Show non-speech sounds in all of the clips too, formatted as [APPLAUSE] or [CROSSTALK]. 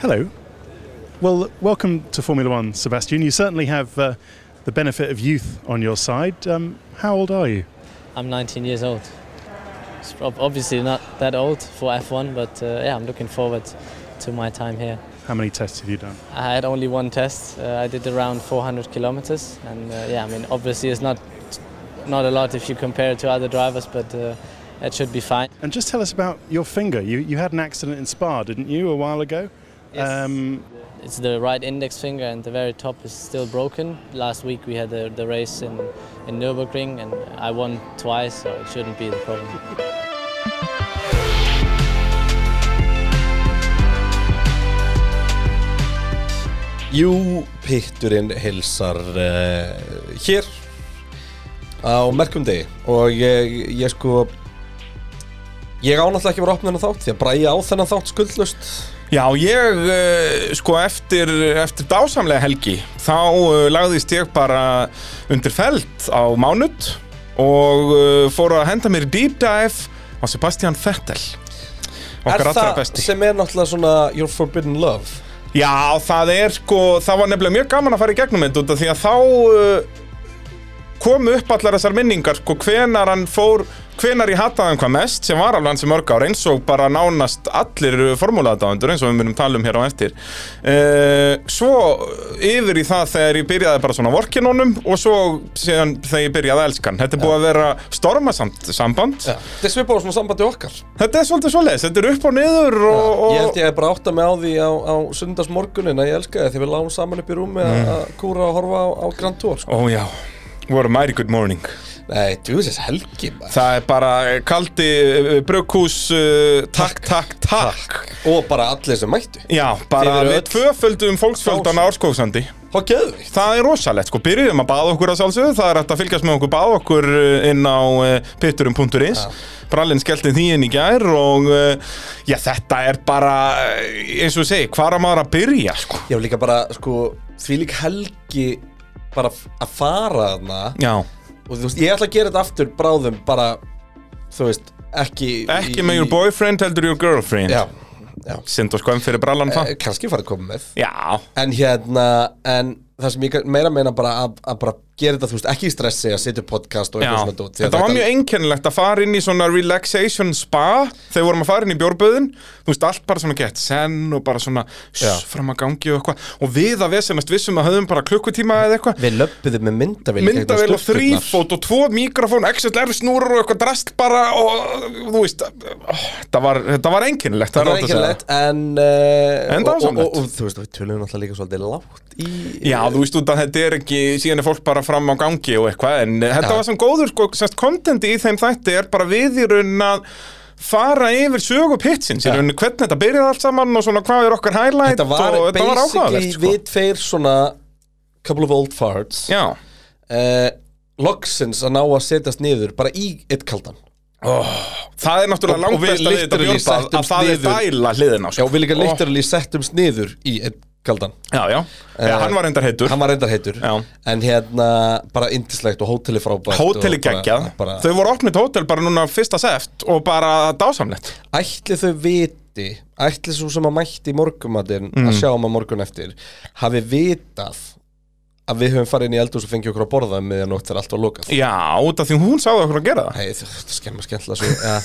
Hello. Well, welcome to Formula One, Sebastian. You certainly have uh, the benefit of youth on your side. Um, how old are you? I'm 19 years old. It's ob- obviously not that old for F1, but uh, yeah, I'm looking forward to my time here. How many tests have you done? I had only one test. Uh, I did around 400 kilometers, and uh, yeah, I mean, obviously it's not not a lot if you compare it to other drivers, but uh, it should be fine. And just tell us about your finger. You, you had an accident in Spa, didn't you, a while ago? Um, It's the right index finger, and the very top is still broken. Last week we had the, the race in in Nürburgring, and I won twice, so it shouldn't be the problem. Jú, pitturinn hilsar uh, hér á merkum degi og ég, ég sko ég ánáttúrulega ekki að vera opnið þennan þátt því að bræja á þennan þátt skuldlust Já, ég, uh, sko, eftir, eftir dásamlega helgi, þá uh, lagðist ég bara undir feld á mánuð og uh, fór að henda mér deep dive á Sebastian Vettel. Er Okkar allra það sem er náttúrulega svona Your Forbidden Love? Já, það er, sko, það var nefnilega mjög gaman að fara í gegnum þetta út af því að þá uh, komu upp allar þessar minningar, sko, hvenar hann fór, hvenar ég hataði hann hvað mest, sem var alveg hans í mörg ár, eins og bara nánast allir formúlaðadáðundur, eins og við munum tala um hér á eftir. Uh, svo yfir í það þegar ég byrjaði bara svona vorkinónum og svo síðan þegar ég byrjaði að elskan. Þetta er búið að vera stormasamt samband. Já. Þetta er svipað á svona sambandi okkar Þetta er svolítið svoleiðis, þetta er upp og niður og... og... Ég held ég að bara átta mig á því á, á sundarsmorgunin að ég elska þið því við lágum saman upp í rúmi Mm. að kúra og horfa á, á Grand Tour sko. Ó já, voru mighty good morning. Nei, þessi helgi maður. Það er bara kaldi brugghús, uh, takk, takk, takk. Og bara allir sem mættu Já, bara Þið eru við öll- tvöföldum fólksfjöldan á Árskóksandi. Hvað geðvikt? Það er rosalegt, sko, byrjuðum að baða okkur að sjálfsögðu, það er hægt að fylgjast með okkur baða okkur uh, inn á uh, pitturum.is. Brallinn skellti því inn í gær og uh, já, þetta er bara, uh, eins og ég segi, hvað er maður að byrja, sko? Ég hef líka bara, sko, því lík helgi bara f- að fara þarna Já, og þú veist, ég ætla að gera þetta aftur bráðum bara, þú veist, ekki ekki með your boyfriend heldur your girlfriend. Já, já Sind og skoðum fyrir brallan það. eh, Kannski farið að koma með Já, En hérna, en það sem ég meira meina bara að, að bara gera þetta, þú veist, ekki í stressi að setja podcast og eitthvað svona dót, þetta var mjög einkennilegt að fara inn í svona relaxation spa þegar vorum að fara inn í bjórböðin. Þú veist, allt bara svona gett senn og bara svona ss, fram að gangi og eitthvað. Og við að vesenast vissum að höfum bara klukkutíma eða eitthvað. Við löppuðum með myndavél myndavél og þrýfót og tvo mikrofón XLR snúrur og eitthvað drast bara og þú veist ó, þetta var, þetta var einkennilegt er var einkennilegt, en uh, En og, og, og, og þú veist, við tölum náttúrulega líka svolítið lágt í Já, þú veist þetta er ekki, síðan er fólk bara fram á gangi og eitthvað, en þetta var sem góður, sko, sérst, kontenti í þeim þætti er bara við í raunin að fara yfir sögu pitsins, raunin hvernig þetta byrjaði allt saman og svona hvað er okkar highlight Þetta var og þetta var áhugavert, sko. við tveir svona couple of old farts. Uh, loksins að ná að setjast niður bara í eitt kaldan. Það er náttúrulega langt best að við þetta settumst að það er dæla hliðina, Já, sko. og við líka Ó, literally settumst niður í eitt kaldan Já, já, já, hann var reyndar heitur. var reyndar heitur. En hérna, bara indislegt og hóteli frábært Hóteli geggjað, bara, þau voru opnið hótel bara núna fyrsta seft og bara dásamlegt. Ætli þau viti Ætli svo sem að mætti í morgumatinn Mm. Að sjá um að morgun eftir Hafi vitað Að við höfum farið inn í eldhús og fengið okkur að borða Meðan þegar allt var lokað. Já, út af því hún sáði okkur að gera það. Æ, þetta skemma skemmtilega svo ja.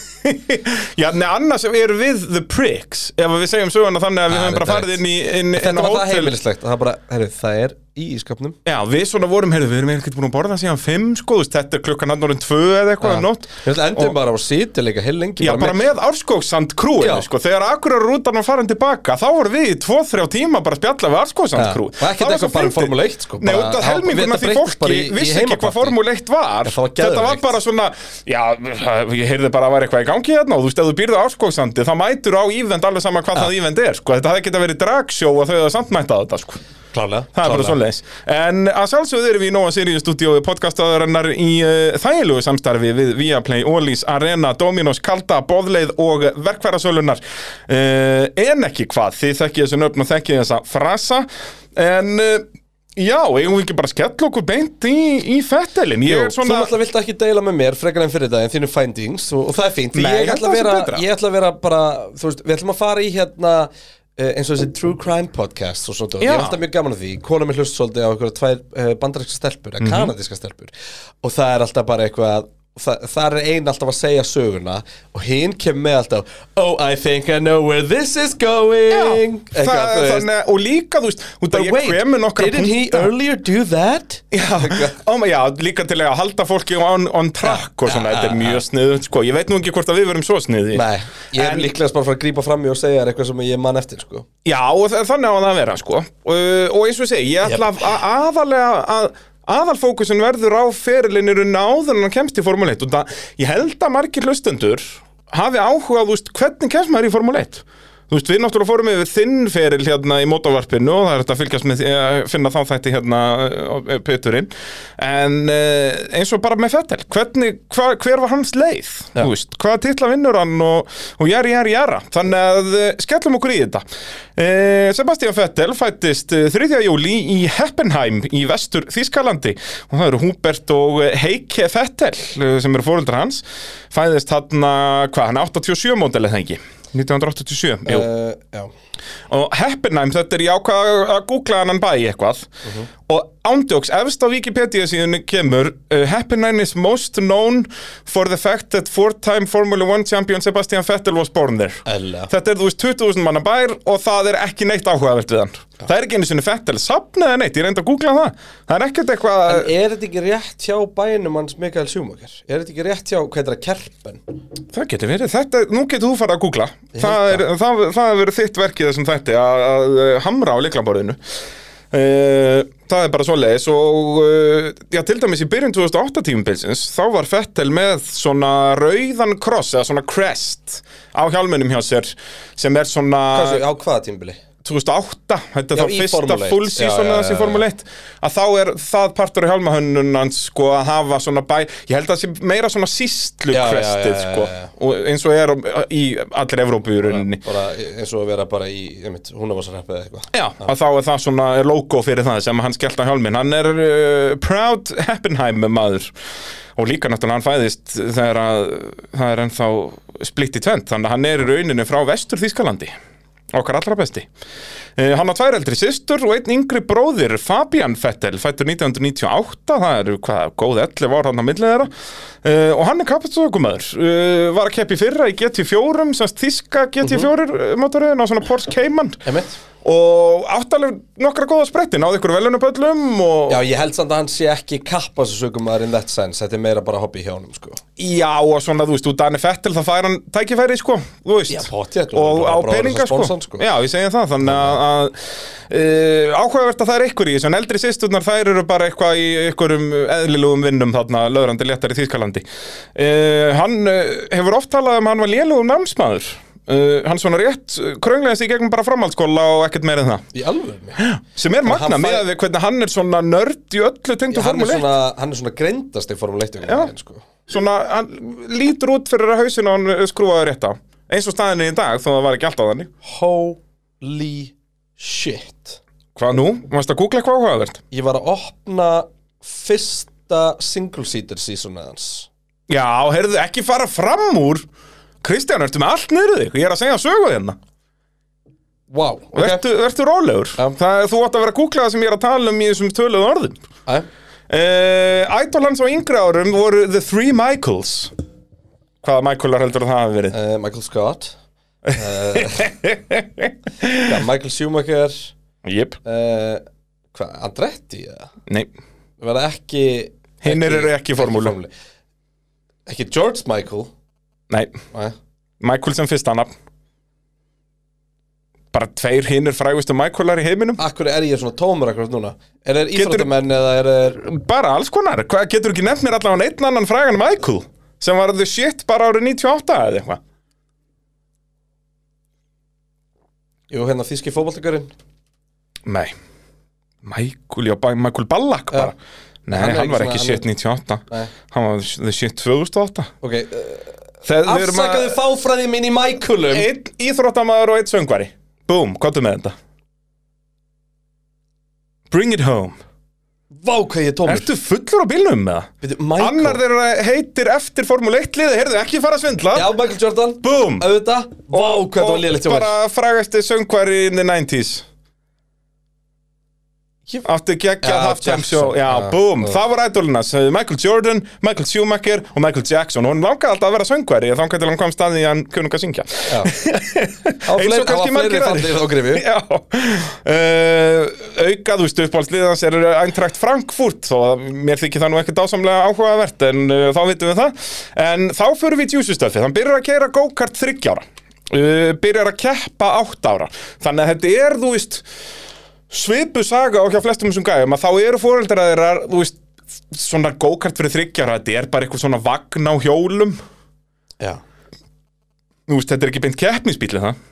[LAUGHS] Já, nei, annars eru við the pricks Ef við segjum söguna þannig að við höfum bara farið inn í inn, inn Þetta á var það heimilislegt að Það, bara, heyrðu, það er í ískapnum Já, við svona vorum, heyrðu, við erum ekkert búin að borða síðan fimm, sko, þú veist, þetta er klukkan annar en tvö eða eitthvað um nótt. Við endum bara á að líka heil lengi Já, bara með Árskóksand krúinu, sko, þegar akkurar rútan var farin tilbaka, þá vorum við í tvo-þrjá tíma bara að spjalla við Árskóksand krú. Og ekkert eitthvað bara um Formúlu 1, sko, Nei, út af af því fólki vissi ekki hvað. Formúlu 1 var. Það var Þetta var bara svona, já, ég heyrði bara að var eitthvað í gangi Klálega Það er bara svoleiðis. En að sjálfsögðu erum við í Nóa Sirius stúdíói podcastaðarinnar í uh, þægilegu samstarfi við Viaplay, Ólís, Arena, Dominos, Kalda, Bóðleið og verkfærasölunar uh, En ekki hvað, þið þekkið þessu nöfn og þekkið þessa frasa. En uh, já, eigum við ekki bara að skella okkur beint í, í fettelin Ég Jú, er Þú svona náttúrulega vilt ekki deila með mér frekar en fyrir en þínu findings og, og það er fínt. Nei, ég ætla að vera, ég ætla að vera bara þú veist, við ætlum að fara í hérna eh, eins og þessi True Crime podcast og svona, ég er alltaf mjög gaman að því. Kona mér hlust svolítið á einhverja tvær uh, bandaríska stelpur, eða kanadíska stelpur. Og það er alltaf bara eitthvað það, það er ein alltaf að segja söguna og hinn kemur með alltaf Oh, I think I know where this is going það, Eitthvað, veist. þannig, og líka, þú veist, But að wait, didn't he earlier do that? Já, ó, [LAUGHS] já, líka til að halda fólki on, on track og svona, Já, þetta er já, mjög sniðu, sko, ég veit nú ekki hvort að við verum svo sniði. Nei, ég er líklegast bara að fara að grípa fram í og segja eitthvað sem ég man eftir, sko Já, og þa- þannig á það að vera, sko. Uh, og eins og segi, ég ætla að aðalega að aðalfókusin verður á ferilinu áður en hann kemst í Formule 1 og það, ég held að margir hlustendur hafi áhugað, veist, hvernig kemst maður í Formule 1 Þú veist, við náttúrulega fórum yfir þinn feril hérna í mótavarpinu og það er þetta að fylgjast með að finna þá þætti hérna uh, Peturinn en uh, eins og bara með Fettel hvernig, hva, hver var hans leið? Já. þú veist, hvaða titla vinnur hann og, og jæri, jæri, jæra þannig að uh, skellum okkur í þetta. Uh, Sebastian Fettel fættist uh, 3. júli í Heppenheim í vestur Þískalandi og það eru Húbert og Heike Fettel sem eru fóruldrar hans. Fæðist hann, hvað, hann er 87 módel eða ekki 1987, jú. Uh, og Heppenheim, þetta er ég ákvað að googla hann bæ eitthvað og ándjóks, efst á Wikipedia síðan kemur uh, Heppenheim is most known for the fact that four-time Formula 1 champion Sebastian Vettel was born there. Ella. Þetta er þú veist 20.000 manna bær og það er ekki neitt áhugavert við hann. Það er ekki einu sinni Vettel sapn eða neitt, ég reyndi að googla það. Það er ekkert eitthvað En er þetta ekki rétt hjá bænum hans Mikael Schumacher? Er þetta ekki rétt hjá, hvað er það, Kerpen? Það getur verið, þetta, nú getur þú farið að googla. Það er, það, það er verið þitt verkið þessum þætti að, að uh, hamra á liklaborðinu Það er bara svoleiðis og uh, já, til dæmis í byrjun 2008 tímubilsins þá var Fettel með svona rauðan kross eða svona crest á hjálmunum hjá sér sem er svona Hvað svo, á hvaða tímbili? 2008, þetta er þá í fyrsta Formule 1. full season hans í Formule 1 að þá er það partur af hjálmahönnun hans sko að hafa svona bæ ég held að það sé meira svona sístlu já, sko og eins og er í allir Evrópu í rauninni. Bara eins og vera bara í, ég veit, húnavarsarheppi eða eitthvað. Já, að þá er það svona er logo fyrir það sem hann skellt á hjálmin hann er uh, Proud Heppenheim maður. Og líka náttúrulega hann fæðist þegar að það er ennþá splitt í tvent þannig að hann er í rauninni frá vestur Þískalandi okkar allra besti. Uh, hann á tvær eldri systur og einn yngri bróðir Fabian Vettel fættur 1998 það eru hvað, góð 11 ár hann á millið þeirra. Uh, og hann er kapastökumæður uh, var að keppi fyrra í GT4 semst þíska GT4 uh mótoröðin á svona Porsche Cayman. Emmett? Og áttalega nokkra góða spretti náði ykkur velunupöllum og Já, ég held samt að hann sé ekki kappasökumæður in that sense Þetta er meira bara hobby hjá honum, sko Já, og svona, þú veist, út Danni Fettel það fær hann tækifæri, sko, þú veist Já, pottþétt, og á peninga, sko. sko. Já, ég segi það, þannig að, uh, áhugavert að það er ykkur í þessu en eldri sýsturnar, þær eru bara eitthvað í ykkurum eðlilegum vinnum þarna löðrandi léttar í Þýskalandi uh, Hann uh, hefur oft talað um að hann var lélugum námsmaður Uh, hann svona rétt krönglega sig gegnum bara framhaldsskóla og ekkert meira en það Í alveg sem er magna fæ- með að við hvernig hann er svona nörd í öllu tengdu hann, er formule 1 svona, hann er svona greindast í Formule 1 Já. sko. svona, hann lítur út fyrir að hausin á hann skrúaði rétt á eins og staðinni í dag, þó það var ekki alltaf þannig Holy shit Hvað nú? Varst að googla eitthvað áhugavert? Ég var að opna fyrsta single seater seasonið hans Já, heyrðu, ekki fara fram úr Kristján, ertu með allt niður þig? Ég er að segja sögu hérna. Wow, ok. Vertu, vertu rólegur. Já. Það Þú átt að vera að googla það sem ég er að tala um í þessum töluðu orðum. Æ, uh, Idol hans á yngri árum voru The Three Michaels. Hvaða Michaelar heldur það hafi verið? uh, Michael Scott. [LAUGHS] Uh, ja, Michael Schumacher. Jip, uh, Hvað, Andretti eða? nei. Var það ekki Hinnir eru ekki í formúlu. Ekki George Michael Nei, Æ. Michael sem fyrsta nafn. Bara tveir hinnir frægustu Michaelar í heiminum. Akkur er ég svona tómur akkurat núna? Er þeir Getur- íþróttamenn eða er þeir Bara alls konar, hvað getur ekki nefnt mér allavega einn annan frægan Michael sem var the shit bara árið 98 eða eitthvað? Jú, hérna þíski fótboltakarinn Nei, Michael, já, bara Michael Ballack bara. Nei, Hann er hann, ekki var svona- ekki hann shit 98 Nei. Hann var the shit 2008 Ok, uh, afsakaðu fáfræði mín í Michaelum Einn íþróttamaður og einn söngvari. Búm, hvað með þetta? Bring it home. Vá, hvað ég er tómur. Ertu fullur á bílnum með það? Annar þeirra heitir eftir Formule 1 liði, heyrðu, ekki fara að svindla. Já, Michael Jordan. Boom Auðvitað. Vá, hvað það var hjá mér. bara frægasti söngvari in the 90s Átti geggja show. Já, Já, boom, já. það voru ædolinas Michael Jordan, Michael Schumacher og Michael Jackson. Og hann langaði alltaf að vera söngvari. Þá hann kom staði í hann kunni að syngja. [LAUGHS] Eins og kannski margir grifi. [LAUGHS] Já. Uh, Auka, þú veist, uppáhaldsliðans er Eintracht Frankfurt og mér þykir það nú ekkert ásamlega áhugavert en uh, þá vitum við það. En þá förum við í djúsustöfið, hann byrjar að keira go-kart þryggjára uh, byrjar að keppa átt ára. Þannig að þetta er, þú veist svipu saga og hjá flestum þessum gæjum að þá eru fóreldrar þeirra, þú veist svona go-kart fyrir þryggjára, þetta er bara eitthvað svona vagn á hjólum. Já. Þú veist, þetta er ekki beint keppnisbíl er það?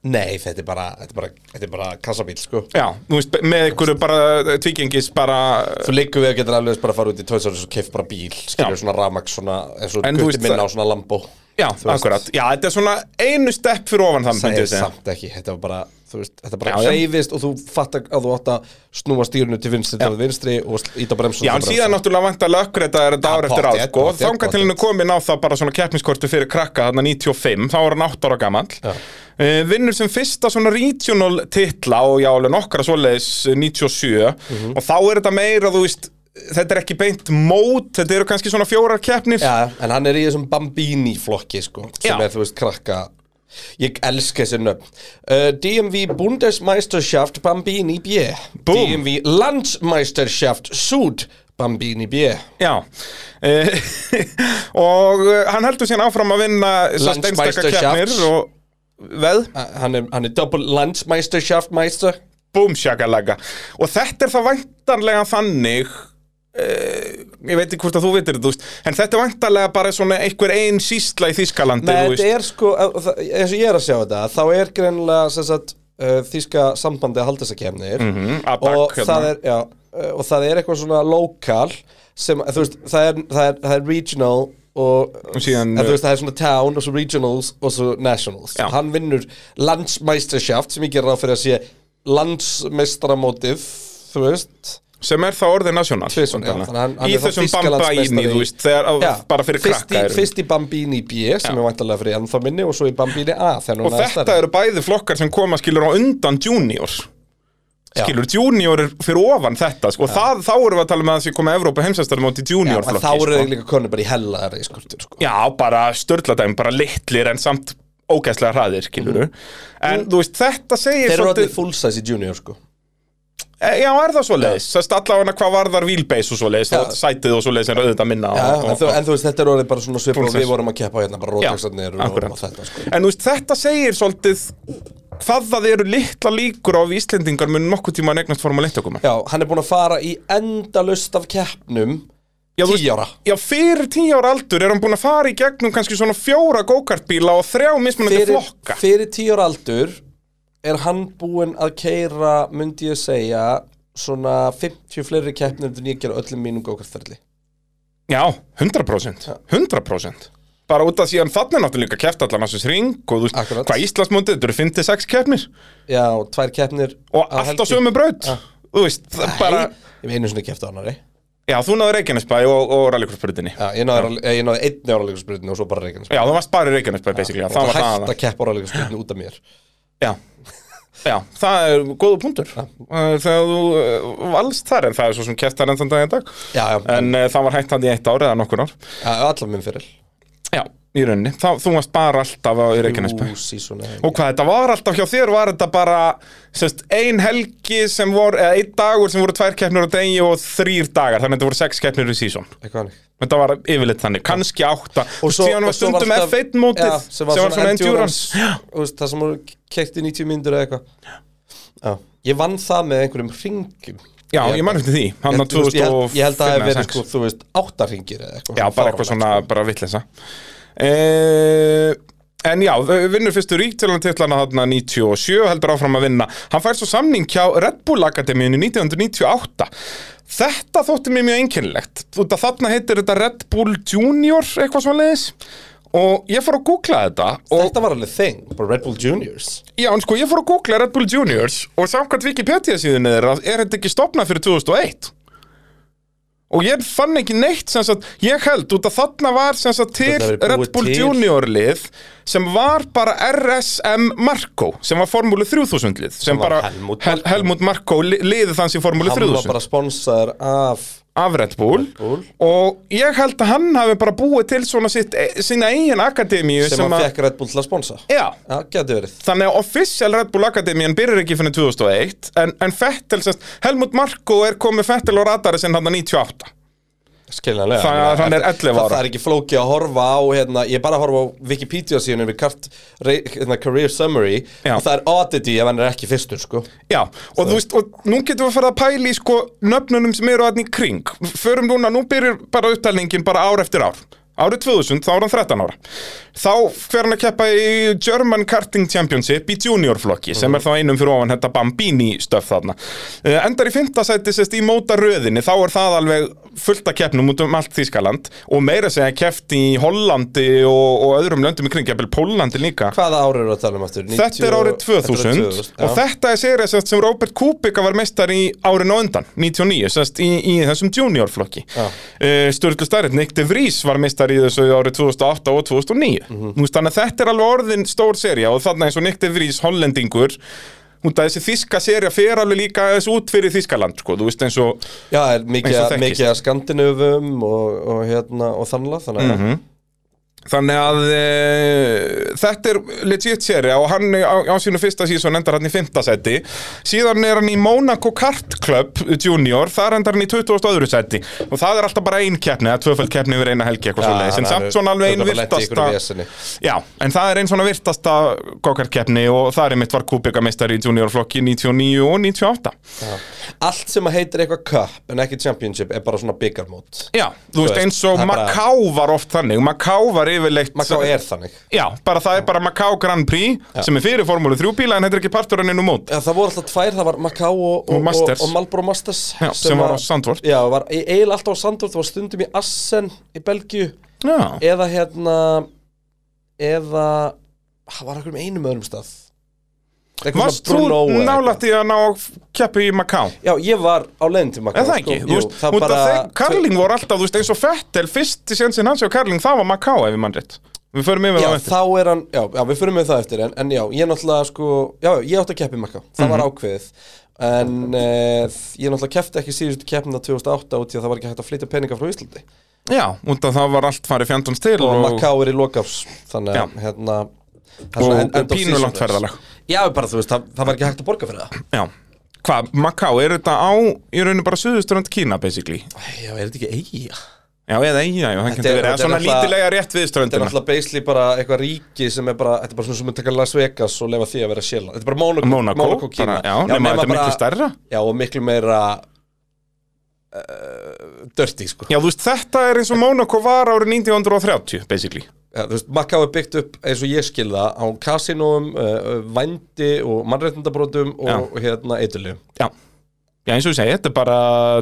Nei, þetta er bara, þetta er bara, þetta er bara kassabíl, sko. Já, þú veist, með einhverju bara tvíkingis bara Þú líkur við að geta alveg bara að fara út í Us og keift bara bíl Skilur Já. svona rafmaks, svona eins og gutti minna á svona Lambo Já, akkurat, já, þetta er svona einu stepp fyrir ofan það, Það er samt ekki, þetta var bara, þú veist, þetta bara hreyfist og þú fattar að þú átt að snúa stýrunu til vinstri til vinstri og íta bremsun Já, en síðan náttúrulega vant að löggreita er þetta ár eftir ár, sko. Þanga til henni komin á það bara svona keppniskortu fyrir krakka þarna 95, þá var hann 8 ára gamall. Já. uh, Vinnur sem fyrsta svona regional titla og já, alveg nokkra svoleiðis eh, 97 Mhm. og þá er þetta meira, þú veist Þetta er ekki beint mót, þetta eru kannski svona fjórar keppnir. Já, en hann er í þessum Bambini flokki, sko sem Já. er, þú veist, krakka. Ég elska þessi nöfn. Uh, DMV Bundesmeisterschaft Bambini B. Boom. DMV Landsmeisterschaft Sud Bambini B. Já. Uh, [LAUGHS] Og uh, hann heldur síðan áfram að vinna sest, einstaka Landsmeisterschaft. keppnir og veð? Hann er, hann er double Landsmeisterschaft Meister Búm shakalega Og þetta er það væntanlega þannig uh, Ég veit ekki hvort að þú veitir þetta En þetta er væntanlega bara svona einhver ein sísla í er sko, eins og ég er að sjá þetta þá er greinilega sem sagt, uh, þýska sambandi að halda þessa kemnir Mhm, ABAC, og, hérna. það er, já, uh, og það er eitthvað svona lokal sem, veist, það er, það er, það er regional og, Og síðan, en, veist, það er svona town og svo regionals og svo nationals. Já. hann vinnur landsmeisterschaft sem ég gerir ráð fyrir að sé landsmeistaramótið þú veist Sem er það orðið já, hann Í þessum í- þú veist þegar, Já, Bara fyrir krakka í, eru. fyrst í Bambini B sem Já. er vantarlega fyrir ennþá minni og svo í Bambini A Og er þetta stærri. eru bæði flokkar sem koma skilur á undan junior Já. Skilur, junior er fyrir ofan þetta sko. það, Þá erum við að tala með að þessi koma Evrópa heimsæstarum átti Já, junior flokki þá eru sko. þeir líka konu bara í hella sko. Já, bara störtladæmi, bara litlir en samt ógæslega hraðir, skilur En þú veist, þetta segir Þeir eru svolítið full size í junior sko. E, Já, er það svoleiðis? Sest allavega hvað varðar wheelbase og svoleiðis Já. og sætið og svoleiðis er auðvitað minna Já, og, en, og, en þú veist, þetta er orðið bara svona Full og við vorum að keppa hérna bara Já, rótaksarnir og, og þetta sko. En þú veist, þetta segir svolítið hvað það eru litla líkur á að Íslendingar mun nokkuð tíma að negnast formule 1 okkur Já, hann er búin að fara í endalust af keppnum Tíu ára Já, fyrir tíu ára aldur er hann búin að fara í gegnum kannski svona fjóra go-kartbíla og þrjá mismunandi fyrir, flokka fyrir tíu ára aldur er hann búinn að keira myndi ég segja svona 50 fleiri keppnir en ég gera öllum mínum gókartferli Já, 100% 100% Bara út af því að þannig náttúrulega líka keft allan þessu ring og þú veist, Akkurat. hvað Íslandsmóndið, þetta eru 56 keppnir. Já, og tvær keppnir og á allt á helgi. sömu braut. Þú veist, það er bara Ég hef einu svona keppt á annari Já, þú náður Reykjanesbæ og, og rallikursbrutinni Já, ég náði, ég náði einni áraleikurspyrinu og svo bara Reykjanes Já, þú varst bara í Reykjanesbæ, basically, já, það var það hægt aðal. að keppa áraleikurspyrinu út af mér. Já, já, það er góða punktur. Eh, Þegar þú uh, valst þar, en það er svo sem keft þar enn þann dag í dag. Já, já, En uh, það var hægt hann í eitt ár eða nokkur ár. Já, allar minn fyrir Já, í rauninni, þá, þú varst bara alltaf á Reykjanesbæ. Og hvað þetta var alltaf hjá þér, var þetta bara sest, ein helgi sem voru, eða einn dagur sem voru tvær keppnir á degi og þrýr dagar, þannig að þetta voru sex keppnir í sísón. Þetta var yfirleitt þannig, kannski átta, og síðan var stundum alltaf- F1 mótið, Já, sem var svona endurance. Það sem voru keikt í 90 mínútur eða eitthvað. Ég vann það með einhverjum ringum já, ég man eftir því, hann á Ég- þú veist, ég held- 2005 Ég held að það hef verið 2006. sko, þú veist, áttarringir eða eitthvað Já, bara eitthvað svona, sko. bara vitleisa uh, En já, vinnur fyrstu ríktilantitlana þarna 97, heldur áfram að vinna. Hann fær svo samning hjá Red Bull Akademíunni 1998 Þetta þótti mér mjög einkennilegt. Þarna heitir þetta Red Bull Junior, eitthvað svona leiðis Og ég fór að googla þetta Þetta var alveg þing, bara Red Bull Juniors Já, en sko, ég fór að googla Red Bull Juniors Og samkvæmt Wikipedia síðan er, er þetta ekki stopnað fyrir 2001 og ég fann ekki neitt sagt, ég held út að þarna var sagt til Red Bull til. Junior lið sem var bara RSM Marco sem var formúlu 3000 lið sem, Sem bara Helmut Hel, Marko. Helmut Marko li- liðið þanns í formúlu Hann var 3000 bara sponsaður af af Red Bull, Bull. og ég held að hann hafi bara búið til svona sitt, e, sína eigin akademíu sem hann fekk Red Bull til að sponsa. Já, verið. Þannig að official Red Bull Akademían byrjar ekki fyrir 2001 en, en Fettel, sest, Helmut Marko er komið Fettel á radari sinn hann 98 Skiljanlega Ég meina, hann er eftir- 11 ára. Það, er ekki flóki að horfa á hérna, Ég er bara að horfa á Wikipedia síðan við kart, hérna, Career Summary Já. og það er oddity ef hann er ekki fyrstur sko. Já, og þú veist, og nú getum við að fara að pæla í sko nöfnunum sem eru aðni kring Förum núna, nú byrjar bara upptalningin bara ár eftir ár Árið 2000, þá er hann 13 ára Þá fer hann að keppa í German Karting Championship í juniorflokki sem er þá einum fyrir ofan þetta Bambini stöf þarna uh, Endar í fymta sæti sérst í móta röðinni þá er það alveg fullt að keppnum út um allt Þískaland og meira segja keppt í Hollandi og, og öðrum löndum í kring, jafnvel Pólandi líka Hvaða ár eru að tala um aftur? Þetta er árið 2000, og þetta er serið sest, sem Robert Kubica var meistar í árin og undan, 99, sest, í, í þessum juniorflokki. Já. Uh, Sturlu Starrett, Nick de Vries var meistar í þessu árið 2008 og 2009. Mhm. Þú veist, Þannig að þetta er alveg orðin stór serja og þannig eins og Nick de Vries, hollendingur, að þessi þíska serja fer alveg líka þessu út fyrir Þískaland, sko, þú veist eins og, Já, mikið, að skandinövum og, og, hérna, og þannlega þannig að Mhm. Þannig að e, þetta er legit serja og hann á, á sínu fyrsta sísón endar hann í fymta seti síðan er hann í Monaco Kart Club Junior, þar endar hann í 20. öðru seti og það er alltaf bara ein keppni eða tvöföld keppni yfir eina helgi eitthvað svo leiðis en samt svona alveg ein virtasta Já, en það er ein svona virtasta gokarkeppni og það er mitt var Kubika meistari í juniorflokki 99 og 98 Allt sem að heitir eitthvað cup en ekki championship er bara svona byggarmót. Já, þú veist veist, eins og það er Macau var oft þannig. Macau var yfirleitt Macau er þannig. Já, bara það er bara Macau Grand Prix sem er fyrir Formúlu 3 bíla en þetta er ekki partur inn um mót. Já, það voru alltaf tvær, það var Macau og, Og og, Masters. og, og Marlboro Masters Já, sem var á Sandvort. Já, var e- eiginlega alltaf á Sandvort, það var stundum í Assen í Belgíu. Já, eða hérna eða það var okkur um einum öðrum stað Varst þú nálægt í að ná keppi í Macau? eitthvað. Já, ég var á leiðin til Macau Er það ekki? sko. Þú veist, bara þeir, Karling voru alltaf, þú veist, eins og Fettel fyrst í sénsinn hans og Karling, það var Macau ef ég mann rétt Við förum yfir Já, það eftir þá er hann, já, já, við fyrir með það eftir en, en já, ég náttúrulega sko, já, ég átti að keppi Macau, það Mhm. var ákveðið en uh, ég náttúrulega keppti ekki síðustu keppnina 2008 út í að það var ekki hægt að flytja peninga frá Íslandi Já, út af það var allt farið fjandans til og, og, Macau er í lokárs þannig Já. að, hérna er og, svona end- Já, bara þú veist, það, það var ekki hægt að borga fyrir það. Já, hvað, Macau, er þetta á í rauninu bara suðuströnd Kína, basically? Já, er þetta ekki eiga? Já, eða í, já, já, það getur er- verið, eða er svona lítilega rétt við Þetta er náttúrulega basically bara eitthvað ríki sem er bara, þetta er bara svona sem að taka Las Vegas og lefa því að vera Sjöland Þetta er bara Monaco, Monaco, Kína bara, já, nema þetta er miklu stærra. Já, og miklu meira uh, Dirty, sko. Já, þú veist, þetta er eins og Monaco var árið 1930, basically Já, þú veist, Macau er byggt upp eins og ég skil það á kasinóum, uh, vændi og mannréttindabrótum og, og hérna eitulíum. Já, Já eins og ég segi, þetta er bara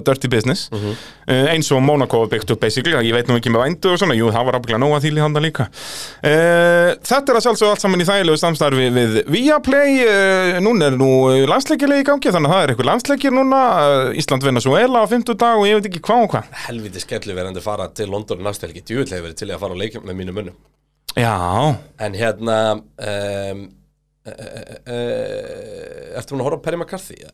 dirty business Mhm. uh, eins og Monaco byggt upp basically, ég veit nú ekki með vændu og svona, jú, það var ábygglega nóga þýli handa líka uh, Þetta er að sjálfsögðu allt saman í þægilegu samstarfi við Viaplay uh, núna er nú landsleikilegi í gangi þannig að það er eitthvað landsleikir núna Ísland Venezuela á 50 dag og ég veit ekki hvað og hvað Helviti skellu verandi fara til London næstu helgi, djúvill hefur til að fara og leikja með mínu munum. Já, En hérna, um, ertu hún að horfa á Perry McCarthy? Ja?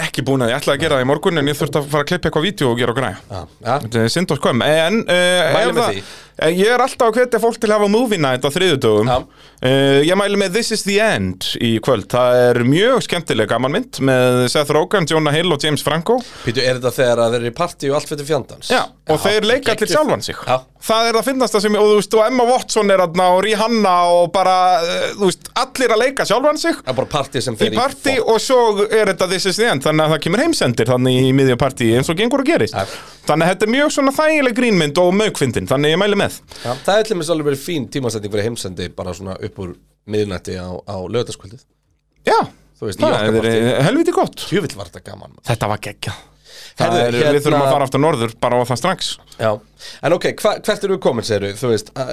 Ekki búin að ég ætlaði að gera það í morgun en ég þurfti að fara að klippa eitthvað vídeo og gera og græja. Þetta er synd og skömm. En uh, ef það- Ég er alltaf að hvetja fólk til að hafa movie night á þriðudögum Já. uh, Ég mæli með This is the End í kvöld Það er mjög skemmtileg gaman mynd með Seth Rogen, Jonah Hill og James Franco Pítu, er þetta þegar að þeir eru í partí og allt fyrir fjandans? Já, og þeir leika geggjuð. sjálfan sig Já. Það er að finnast það sem, og þú veist, og Emma Watson er aðna og Rihanna og bara, uh, þú veist, allir að leika sjálfan sig Það er bara partí sem í þeir partí fokk. og svo er þetta This is the End þannig að það kemur heimsendir þannig í miðja partí eins og gengur og gerist þannig að þetta er mjög svona þægileg grínmynd og mögfindin þannig ég mæli með. Já, það er til mér alveg verið fín tímasetning fyrir heimsendi bara svona upp úr miðnætti á, á lögataskvöldið Já, veist, það er eh, helviti gott. Tjúvill var þetta gaman maður. Þetta var geggja Herðu, er, hérna- Við þurfum að fara aftur norður bara á það strax. Já, en ok, hva, hvert eru við komin, segir þú veist uh,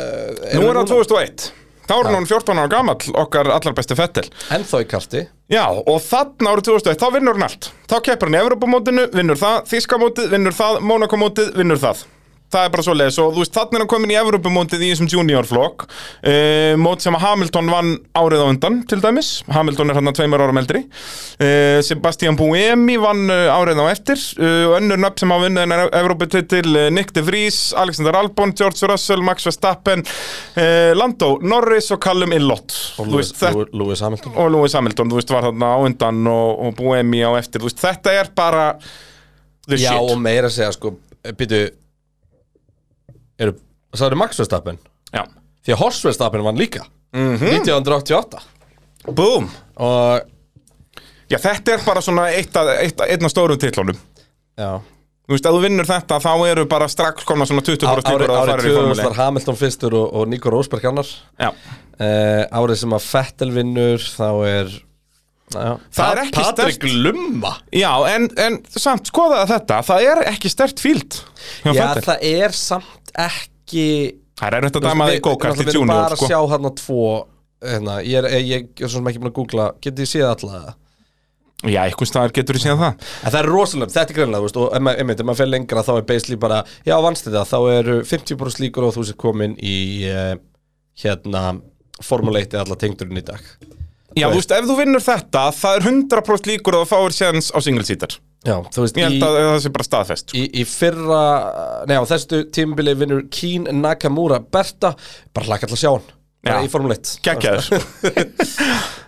Nú er það 2001 Þá er hann 14 ára gamall, okkar allar besti Fettel Ennþá í karti. Já, og þannig árið 2001, þá vinnur hann allt. Þá keppur hann í Evropamótinu, vinnur það Þískamótið, vinnur það, Monakomótið, vinnur það Það er bara svo leiðis og þú veist, þannig er hann komin í Evropamótið í þessum juniorflokk uh, Mót sem að Hamilton vann árið á undan, til dæmis. Hamilton er hann að tveimur ára meldri uh, Sebastian Buemi vann uh, árið á eftir. Uh, og önnur nöfn sem hafa vunnið en Evropatitil uh, Nick de Vries, Alexander Albon, George Russell, Max Verstappen uh, Lando Norris og Callum Illott Og Þú veist, Lewis, Lewis, Lewis Hamilton. Og Lewis Hamilton, þú veist, var þarna á undan og, og Buemi á eftir, þú veist, þetta er bara the Já, shit. og meira að segja sko Býtu eru, Það eru Max Verstappen? Já. Því að Horst Verstappen vann líka. Mhm. 1988 Boom! Og Já, þetta er bara svona eitt af, eitt, einn af stórum titlunum. Já. Þú veist, ef þú vinnur þetta, þá eru bara strax komna svona 20% Árið líkur að það árið farir í 2000 formule var Hamilton fyrstur og, og Nico Rosberg annar. Já, uh, Árið sem að Vettel vinnur Þá er já, Það er ekki Patrik sterkt. Lumma. Já en, en samt, skoðaði þetta, það er ekki stert fíld Já, Vettel. það er samt ekki Það er auðvitað að dæma því gókart í Við erum bara að sko. sjá hérna tvo hérna, Ég er, ég, ég er svo sem ekki búin að googla. Getið þið séð alla Já, einhvers staðar getur þú séð það. En það er rosalega, þetta er greinlega, þú veist, og ef maður, ef maður fer lengra þá er basically bara, já, vannst þetta, þá eru 50% líkur og þú sér komin í, uh, hérna, Formule 1 eða alla tengdurinn í dag. Já, þú veist, ef þú vinnur þetta, það er 100% líkur að þú fáir séðans á single seater. Já, þú veist, Ég held að það sé bara staðfest sko. í, í fyrra, nei, á þessu tímabili vinnur Keen Nakamura Berta, bara hlaka alltaf sjá hann, Já. í Formule 1. Gekkjaður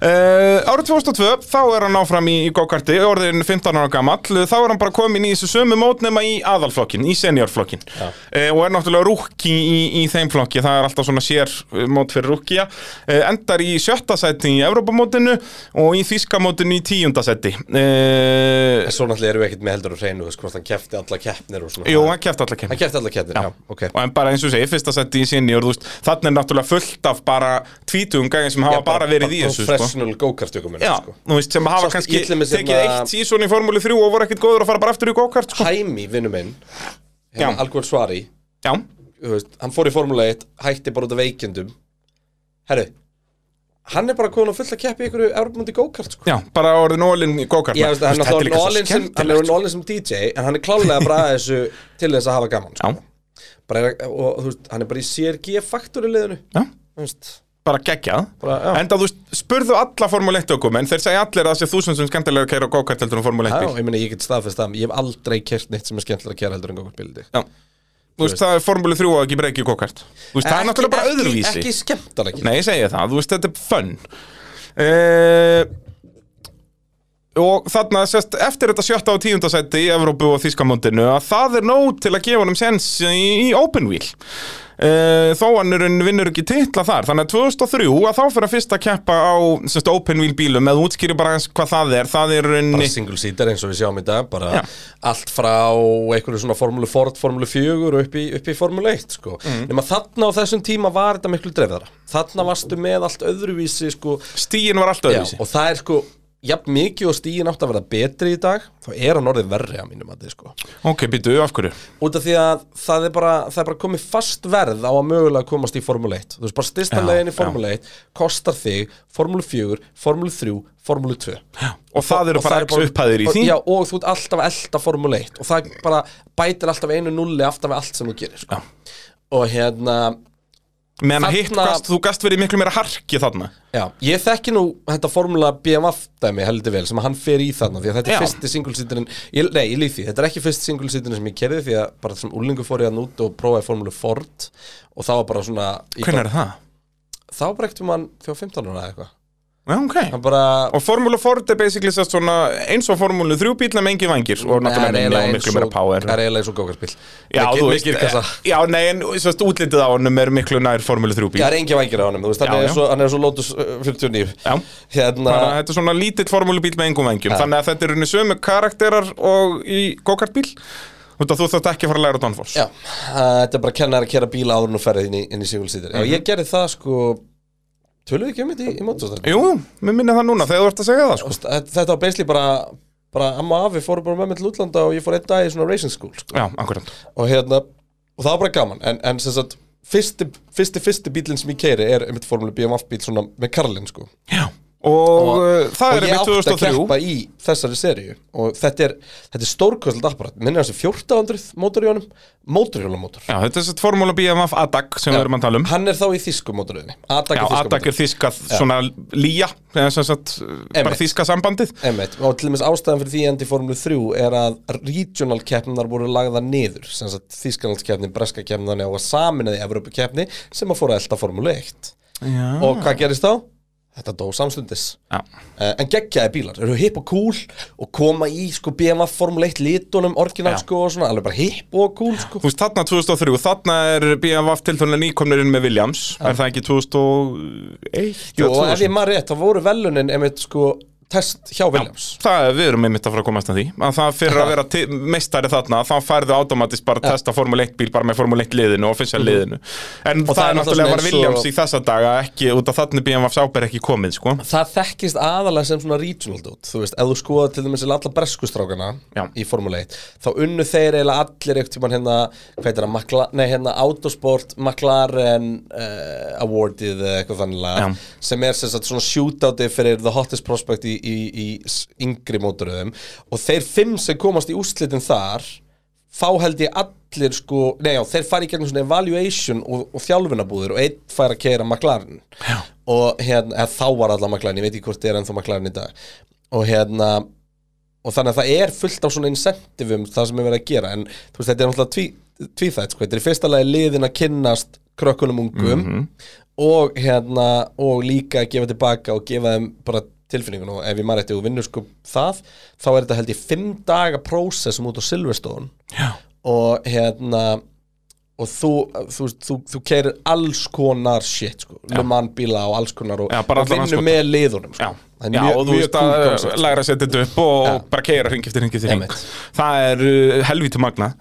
uh, [LAUGHS] Árið 2002, þá er hann áfram í, í go-karti, orðin 15 ára gamall. Þá er hann bara komin í þessu sömu mót nema í aðalflokkin, í seniorflokkin uh, Og er náttúrulega rúki í, í þeim flokki, það er alltaf svona sér uh, mót fyrir rúkja uh, Endar í sjötta sæti í Evrópamótinu og í þýskamótinu í tíunda sæti. Uh, svo náttúrulega erum við ekkert með heldur að reynu, hvort hann kefti alla keppnir og. Jú, hann kæft allar kemur Hann kefti alla keppnir, já, ok. Og en bara eins og segir, fyrsta seti í senior, veist, þannig er náttúrulega fullt af bara tvítugum gæðin sem hafa Já, bara, verið í þessu, sko Professional Já, sko. þú veist, sem hafa Sástu kannski tekið að- eitt sísón í Formúli 3 og voru ekkert góður að fara bara aftur í go-kart, sko. Hæmi, vinnu minn, Já. hérna, Algul Svari, Já, veist, hann fór í Formule 1 hætti bara út af veikindum herru hann er bara komin að fullt að keppi ykkur Európamundi go-kart sko. já, bara orðin ólinn í go-kart. ég veist hann er hann er sko. all-in sem DJ en hann er klálega bara að þessu til þess að hafa gaman sko. Já, bara, er- og veist, hann er bara í CRG faktori liðinu já, bara geggjað. bara, já, Enda þú spurðu alla Formúli 1 ökum, en þeir segja allir að það sé þúsund sem skemmtilega að keira á go-kart heldur en Formúli 1 já, bíl. ég meina ég get staðfest það. Ég hef aldrei kert neitt sem er skemmtilega að kera heldur en go-kart bíldi Já, þú veist, það er Formúli 3 og ekki breyki go-kart. Þú veist, það er náttúrulega bara öðruvísi. ekki skemmtilega Nei, ég segi það, þú veist, þetta er fun. Uh, Og þarna, sérst, eftir þetta sjötta og tíunda sæti í Evrópu og Þískamóndinu að það er nóg til að gefa honum sens í open wheel uh, Þó hann en vinnur ekki titla þar Þannig að 2003 að þá fyrir að fyrst að keppa á sérst, open wheel bílum eða útskýri bara hvað það er Það er bara single seater eins og við sjáum í dag bara Já. allt frá einhverju svona formúlu Ford, formúlu 4 og upp í, upp í formúlu 1 sko. Mm. nema þarna á þessum tíma var þetta miklu dreifðara þarna varstu með allt öðruvísi sko, Stíin var allt já, öðruvísi og það er sko jafn mikið og stíin átt að verða betri í dag þá er hann orðið verri að mínum að þið sko Ok, býtu, af hverju? út af því að það er bara, það er bara komið fast verð á að mögulega komast í Formule 1 þú veist bara styrsta Já, legin í já. Formule 1 kostar þig Formule 4, Formule 3 Formule 2 Og það eru og bara x upphæðir í því Já, og þú ert alltaf elda Formule 1 og það bara bætir alltaf einu nulli aftan við allt sem þú gerir sko. og hérna, Meðan að hitt gast, þú gast verið miklu meira harki þarna já, ég þekki nú þetta Formula BMF dæmi heldur vel sem hann fer í þarna því að þetta er Já. fyrsti single-seaterin ég, nei, ég líf því, þetta er ekki fyrsti single-seaterin sem ég kerði því að bara sem úlingu fór ég að út og prófaði Formule Ford og það var bara svona Hvernig er það? þá bara ekkert um hann þjó 15 ára eða eitthvað Já, ok. Hann bara Og Formúlu Ford er basically eins og Formúlu 3 bíl með engi vangir og náttúrulega minni og miklu meira power. Það er eiginlega eins og gókarspil Já, þú veist, kassa. já, nei, en sest, útlitið á honum er miklu nær Formúlu 3 bíl Það er engin vængir á honum, þú veist, Já, er já. svo, hann er svo Lotus uh, 49 Já, Hérna, þetta er svona lítill Formúlu bíl með engum vangjum Þannig að þetta er unni sömu karakterar og í go-kart bíl Þú þarft ekki að fara að læra Donfors já, uh, þetta er bara að kenna að kera bíla áður þú ferðið inn í, í single seater Já, ég gerði það sko Tölum við ekki um þetta í, í mótustar Jú, mér minni það núna þegar þú ert að segja það sko. Þetta var basically bara bara amma og afi fóru bara með mig til útlanda og ég fór einn dag í svona racing school sko. Já, akkurat. Og hérna, og það var bara gaman. En, en sem sagt, fyrsti, fyrsti, fyrsti bílinn sem ég keiri er einmitt formúli BMF bíl svona með Karlin sko. Já Og, uh, það og er ég einmitt átti að 2003 keppa í þessari seríu. Og þetta er, þetta er stórkostlega apparat. Minnir hans 1400 mótor í honum. Mótorhjólamótor. Já, þetta er sett formúla BMF ADAC sem við erum að tala um. Hann er þá í þýsku mótoröðinni Adak Já, er er þýska svona lía sagt bara þýska sambandið. Einmitt, og til dæmis ástæðan fyrir því endi í Formule 3 er að regional keppninar voru lagða niður. Sem sagt Þýskalandskeppni, breska keppni þannig á að saminaði Evropu keppni sem að fóra að elda Formule 1 Já, og hvað gerist þá? Þetta dó samstundis Já. uh, En geggjaði bílar, eru hipp og cool og koma í sko BMF Formule 1 litunum orginal Já. sko og svona, alveg bara hipp og cool sko Þú veist, þarna 2003, þarna er BMF tilfæðanlega nýkomnir inn með Williams Er það ekki 2001? Jú, ef 2000? ég maður rétt, þá voru velunin einmitt sko test hjá Williams. Það er, við erum einmitt að fara að komast að því. Að það fyrir að vera meistari þarna þá færðu automatist bara að testa Formule 1 bíl bara með Formule 1 liðinu og official liðinu. En Mhm. Og það, það er er náttúrulega eins Williams og- í þessa daga ekki út af þannig BMF sáber ekki komið sko. Það þekkist aðalega sem svona regional dot Þú veist, ef þú skoða til dæmis alla breskustrákana Já. í Formule 1 þá unnu þeir eiginlega allir tímann hérna, hvað heitir það, Macla nei, hérna Autosport McLaren uh, Awardið eitthvað þannig Já. sem er sem sagt svona shootoutið fyrir the hottest prospect í, í, í yngri mótoröðum og þeir fimm sem komast í úrslitin þar fá held ég allir sko, nei já, þeir fara í gegnum svona evaluation og, og þjálfunabúður og einn fær að keira McLaren. Já. og hérna, þá var allar McLaren, ég veit ekki hvort það er ennþá McLaren í dag. Og hérna og þannig að það er fullt af svona incentivum það sem er verið að gera, en þú veist, þetta er náttúrulega tví, tvíþætt, sko, þetta er í fyrsta lagi liðin að kynnast krökkunum ungum og hérna, og líka að gefa tilbaka og gefa þeim bara tilfinningun og ef ég maður eftir og vinnur sko það, þá er þetta held ég fimm daga prósessum út á Silverstone Já. og hérna og þú, þú, þú, þú keirir alls konar shit sko, lumann bíla og alls konar og, Já, og vinnur með liðunum sko. Já, Já mjög- og þú veist cool að sko. læra að setja þetta upp og Já. bara keira hring eftir hring eftir hring. Það er uh, helvíti magna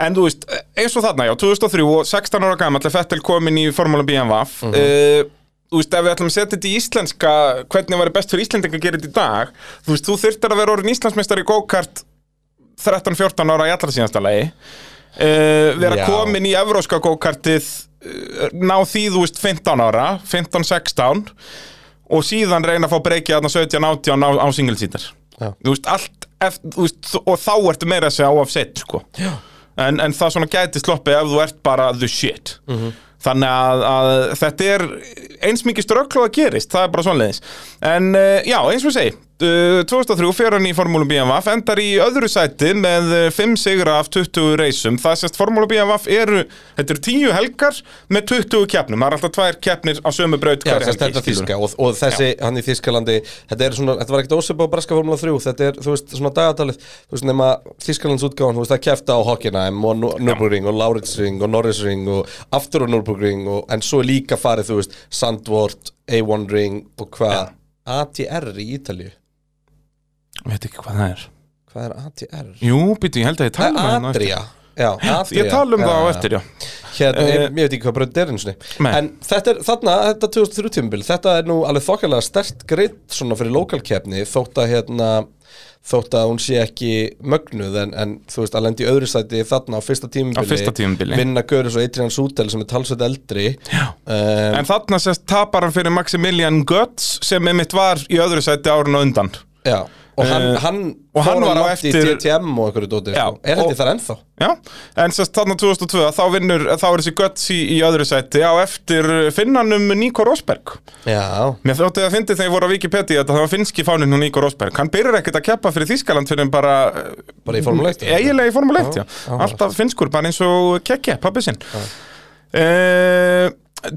En þú veist, eins og þarna, já, 2003 og 16 ára gamall er Fettel komin í Formúla BMWF Mhm. uh, Þú veist, ef við ætlum að setja þetta í íslenska hvernig var best fyrir Íslendinga að gera þetta í dag Þú veist, þú þyrftir að vera orðin Íslandsmeistar í go-kart 13-14 ára í allra síðasta lagi uh, vera Já. komin í evróska go-kartið uh, ná því, þú veist, 15 ára 15-16 og síðan reyna að fá breykið þarna 17-18 á, á single seater Já. þú veist, allt eftir, þú veist, og þá ertu meira að segja áafsett sko. en, en það svona gæti sloppið ef þú ert bara the shit þannig að, að þetta er eins mikið strögglu að gerist, það er bara svonleiðis en uh, já, eins og við segi 2003 fer hann í Formúlu BMWF endar í öðru sæti með uh, 5 sigra af 20 reysum það sést Formúlu BMWF eru þetta eru 10 helgar með 20 keppnum. Það er alltaf tvær keppnir á sömu braut Já, þíska og, og þessi, hann í Þískalandi þetta, svona, þetta var ekkert ósip á Breska Formula 3 þetta er, veist, svona dagatalið. Þískalands útgáðan, þú veist, það kefta á Hockenheim og Nürburgring og Lauritzring og Norrisring og aftur á Nürburgring og, en svo líka farið, þú veist, Sandvort A1 Ring og hvað? ATR í Ítalju veit ekki hvað það er. Hvað er ATR? jú, býtu, ég held að ég tala er um það eftir. Adria. Já, Adria. Ég tala um það á eftir, já. Hérna, Eh, ég, ég veit ekki hvað brönd er eins og Nei. En þetta er þarna, þetta 2003 tímabil Þetta er nú alveg þokkalega stert greitt Svona fyrir lokalkeppni Þótt að hérna Þótt að hún sé ekki mögnuð En, en þú veist, að lendi í öðru sæti þarna á fyrsta tímabili. Á fyrsta tímabili. Vinna Görus og Adrian Sútel sem er talsveit eldri. Um, En þarna sést tapar hann fyrir Maximilian Götz sem einmitt var í öðru sæti árun og undan. Já Og hann, Eh, hann og hann var á eftir- DTM og einhverju dóti Já, sko. Er þetta þar ennþá? Já, en sérst þarna 2002 þá vinnur, þá er þessi Götz í, öðru sæti. Á eftir finnanum Nico Rosberg. Já. Mér þótti að fyndi þegar ég voru á Wikipedia að það var finnski fáninn hún Nico Rosberg. Hann byrjar ekkert að keppa fyrir Þískaland fyrir en bara Bara í Formule 1 Eiginlega í Formule 1, já, Já. Alltaf finnskur, bara eins og Kekke, pappi sinn. Uh,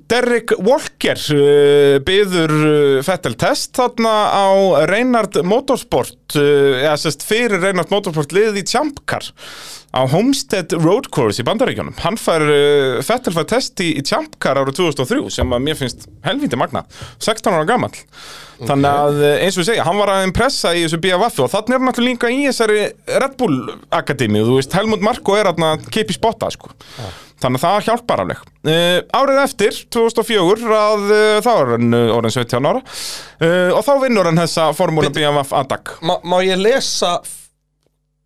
Derek Walker uh, byður uh, Fettel test þarna á Reynard Motorsport uh, eða sérst fyrir Reynard Motorsport liðið í Champ Car á Homestead Road Course í Bandaríkjónum hann fær, uh, Fettel fær test í, í Champ Car árið 2003 sem að mér finnst helvíti magna 16 ára gamall. Þannig að uh, eins og við segja, hann var að impressa í þessu BFF og þannig er hann náttúrulega líka í þessari Red Bull Akademi, þú veist, Helmut Marko er að kipi spotta, sko þannig að það hjálpar afleg uh, árið eftir, 2004 að uh, þá er hann uh, orðin 17 ára uh, og þá vinnur hann þessa formúla BMF ADAC Má, má ég lesa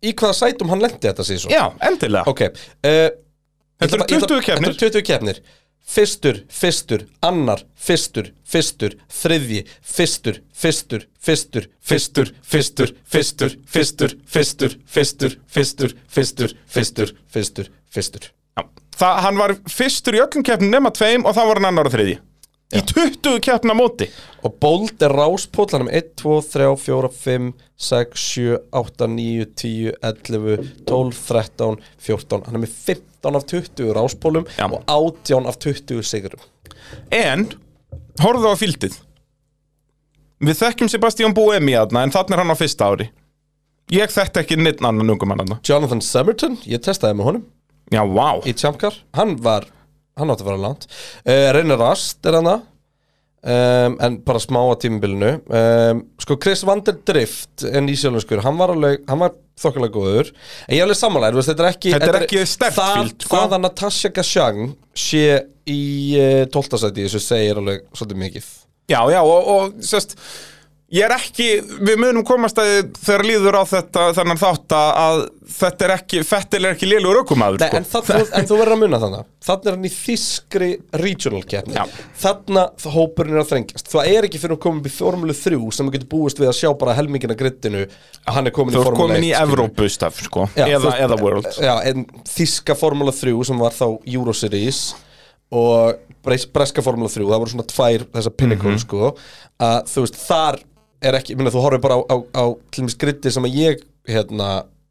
í hvaða sætum hann lendi þetta síðan Já, endilega Ok uh, Þetta eru 20 keppnir. Þetta eru 20 keppnir Fyrstur, fyrstur, annar, fyrstur, fyrstur, þriðji, fyrstur, fyrstur, fyrstur, fyrstur, fyrstur, fyrstur, fyrstur, fyrstur, fyrstur, fyrstur, fyrstur, fyrstur, fyrstur, fyrstur. Það, hann var fyrstur í öllum keppnum nema tveim og það var hann annar og þriði Í 20 keppna móti. Og Bold er er 1, 2, 3, 4, 5, 6, 7, 8, 9, 10, 11, 12, 13, 14 Hann er með 15 af 20 ráspólum Já. og 18 af 20 sigurum En, horfðu á fíldið. Við þekkjum Sebastian Buemi aðna en þannig er hann á fyrsta ári. Ég þekkt ekki neitt annan ungum hann aðna Jonathan Summerton, ég testaði með honum Já, vá. Í Champcar Hann var, hann átti að vera langt. Uh, Reynir Rast er hann um, En bara smá á tímabilinu. Um, Sko Chris Vanderdrift En í sjálfskur, hann var var þokkalega góður. En ég er alveg samanlega, þetta er ekki Þetta er ekki það, field, sko. Það að Natasha Gashang sé í uh, 12. sæti Þessu segir alveg svolítið mikið. Já, já, og, og sérst Ég er ekki, við munum komast að þegar líður á þetta þannig þátt að þetta er ekki, Fettil er ekki lélur aukumaður Nei, sko. en, en þú verður að munna þannig Þannig er hann í þískri regional keppni. Þannig hópurinn er að þrengjast Það er ekki fyrir að koma upp í Formule 3 sem við getum búist við að sjá bara helmingina grittinu að hann er komin Þú í ert Formule 1 komin í. Evrópustaf, sko, Já, þú eða, veist, eða World Já, en þíska Formule 3 sem var þá Euro Series og bres, breska Formule 3 það voru svona tvær þessar pinnacle Mhm. sko að þú veist, þar er ekki, minna, þú horfir bara á, á, á til dæmis gritti sem að ég hérna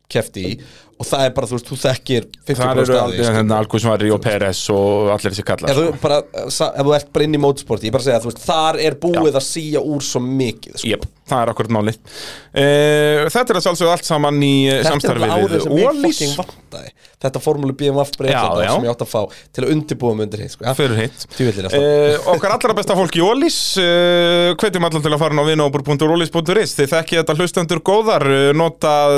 kefti í og það er bara, þú veist, þú þekkir 50% Það af eru því, aldrei skilur. hérna Algusvari og Peres og allir þessi kallar Ef þú, bara, ef þú ert bara inn í mótsport ég bara segja þú veist, þar er búið að síja úr svo mikið sko. Jep, það er akkurat málið uh, Þetta er sjálfsögðu allt saman í eh, Þetta samstarfi bara árið við sem ég Ólís Þetta formúlu BMF Já, já. sem ég átt að fá til að undirbúa mig undir hitt sko. Uh, okkar allra besta fólk í Ólís uh, hvetjum allan til að fara á vinobur.ólís.is þið þekki þetta hlustendur góðar notað,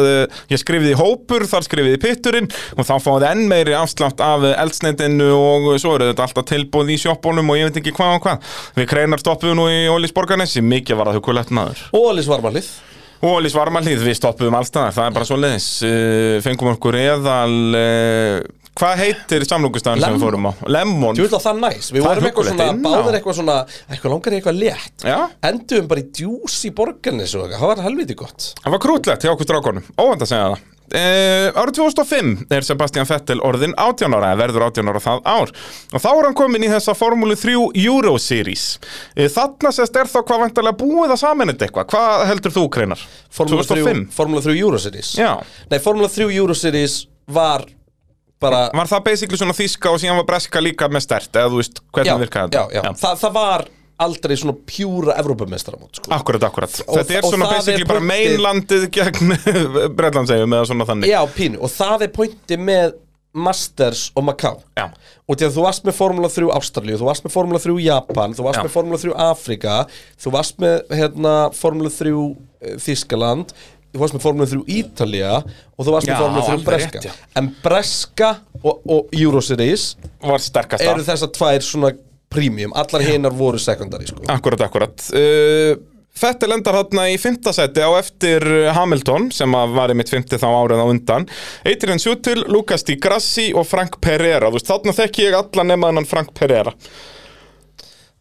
ég skrifið í hópur þar skrifið í pitturinn og þá fáið enn meiri afslátt af eldsneitinu og svo eru þetta alltaf tilbúð í sjoppunum og ég veit ekki hvað og hvað. Við kreinar stoppuðum nú í Ólís borgarnesi mikið var það hukulegt maður. Ólís varmalið Ólís varmalíð, við stoppuðum allstaðar það er bara svo leiðis uh, fengum okkur eðal uh, hvað heitir samlungustafn sem við fórum á? Lemon. Það næs. Við Það er vorum eitthvað svona, báðir eitthvað svona Eitthvað langar eitthvað létt? Já. Endum bara í djús í eitthvað. Það var helviti gott. Það var krútlegt hjá okkur strákonum, óvænt að segja það Uh, árið 2005 er Sebastian Vettel orðin 18 ára, verður 18 ára það ár og þá er hann komin í þessa Formúlu 3 Euro Series uh, þarna sérst er þá hvað vantarlega búið að saman þetta eitthvað, hvað heldur þú Kreinar? Formúla 3, 2005? Formúla 3 Euro Series Já, Nei, Formúla 3 Euro Series var bara var það basically svona þíska og síðan var breska líka með stert, eða þú veist Já, hvernig virkaði já, þetta? já. Þa, það var aldrei svona pjúra Evrópumestramót sko. Akkurat, akkurat. Og- þetta er svona það er basically bara mainlandið gegn [LAUGHS] Bretlandsegjum eða svona þannig Já, pínu, og það er pointi með Masters og Macau Já. Og því að þú varst með Formula 3 Ástralíu, þú varst með Formula 3 Japan, þú varst Já. með Formula 3 Afrika, þú varst með hérna, Formula 3 eh, Þískaland, þú varst með Formula 3 Ítalía og þú varst Já, með Formula 3 alveg Breska. rétt, já. en Breska og, og Euroseries eru þessar tvær svona premium, allar hinnar voru sekundari sko. Akkurat, akkurat. Uh, Fettel endar þarna í fymta seti á eftir Hamilton sem var í mitt fymti þá árið á undan. Adrian Sutil, Lucas Di Grassi og Frank Pereira. Þú veist, þarna þekki ég alla nema hennan Frank Pereira.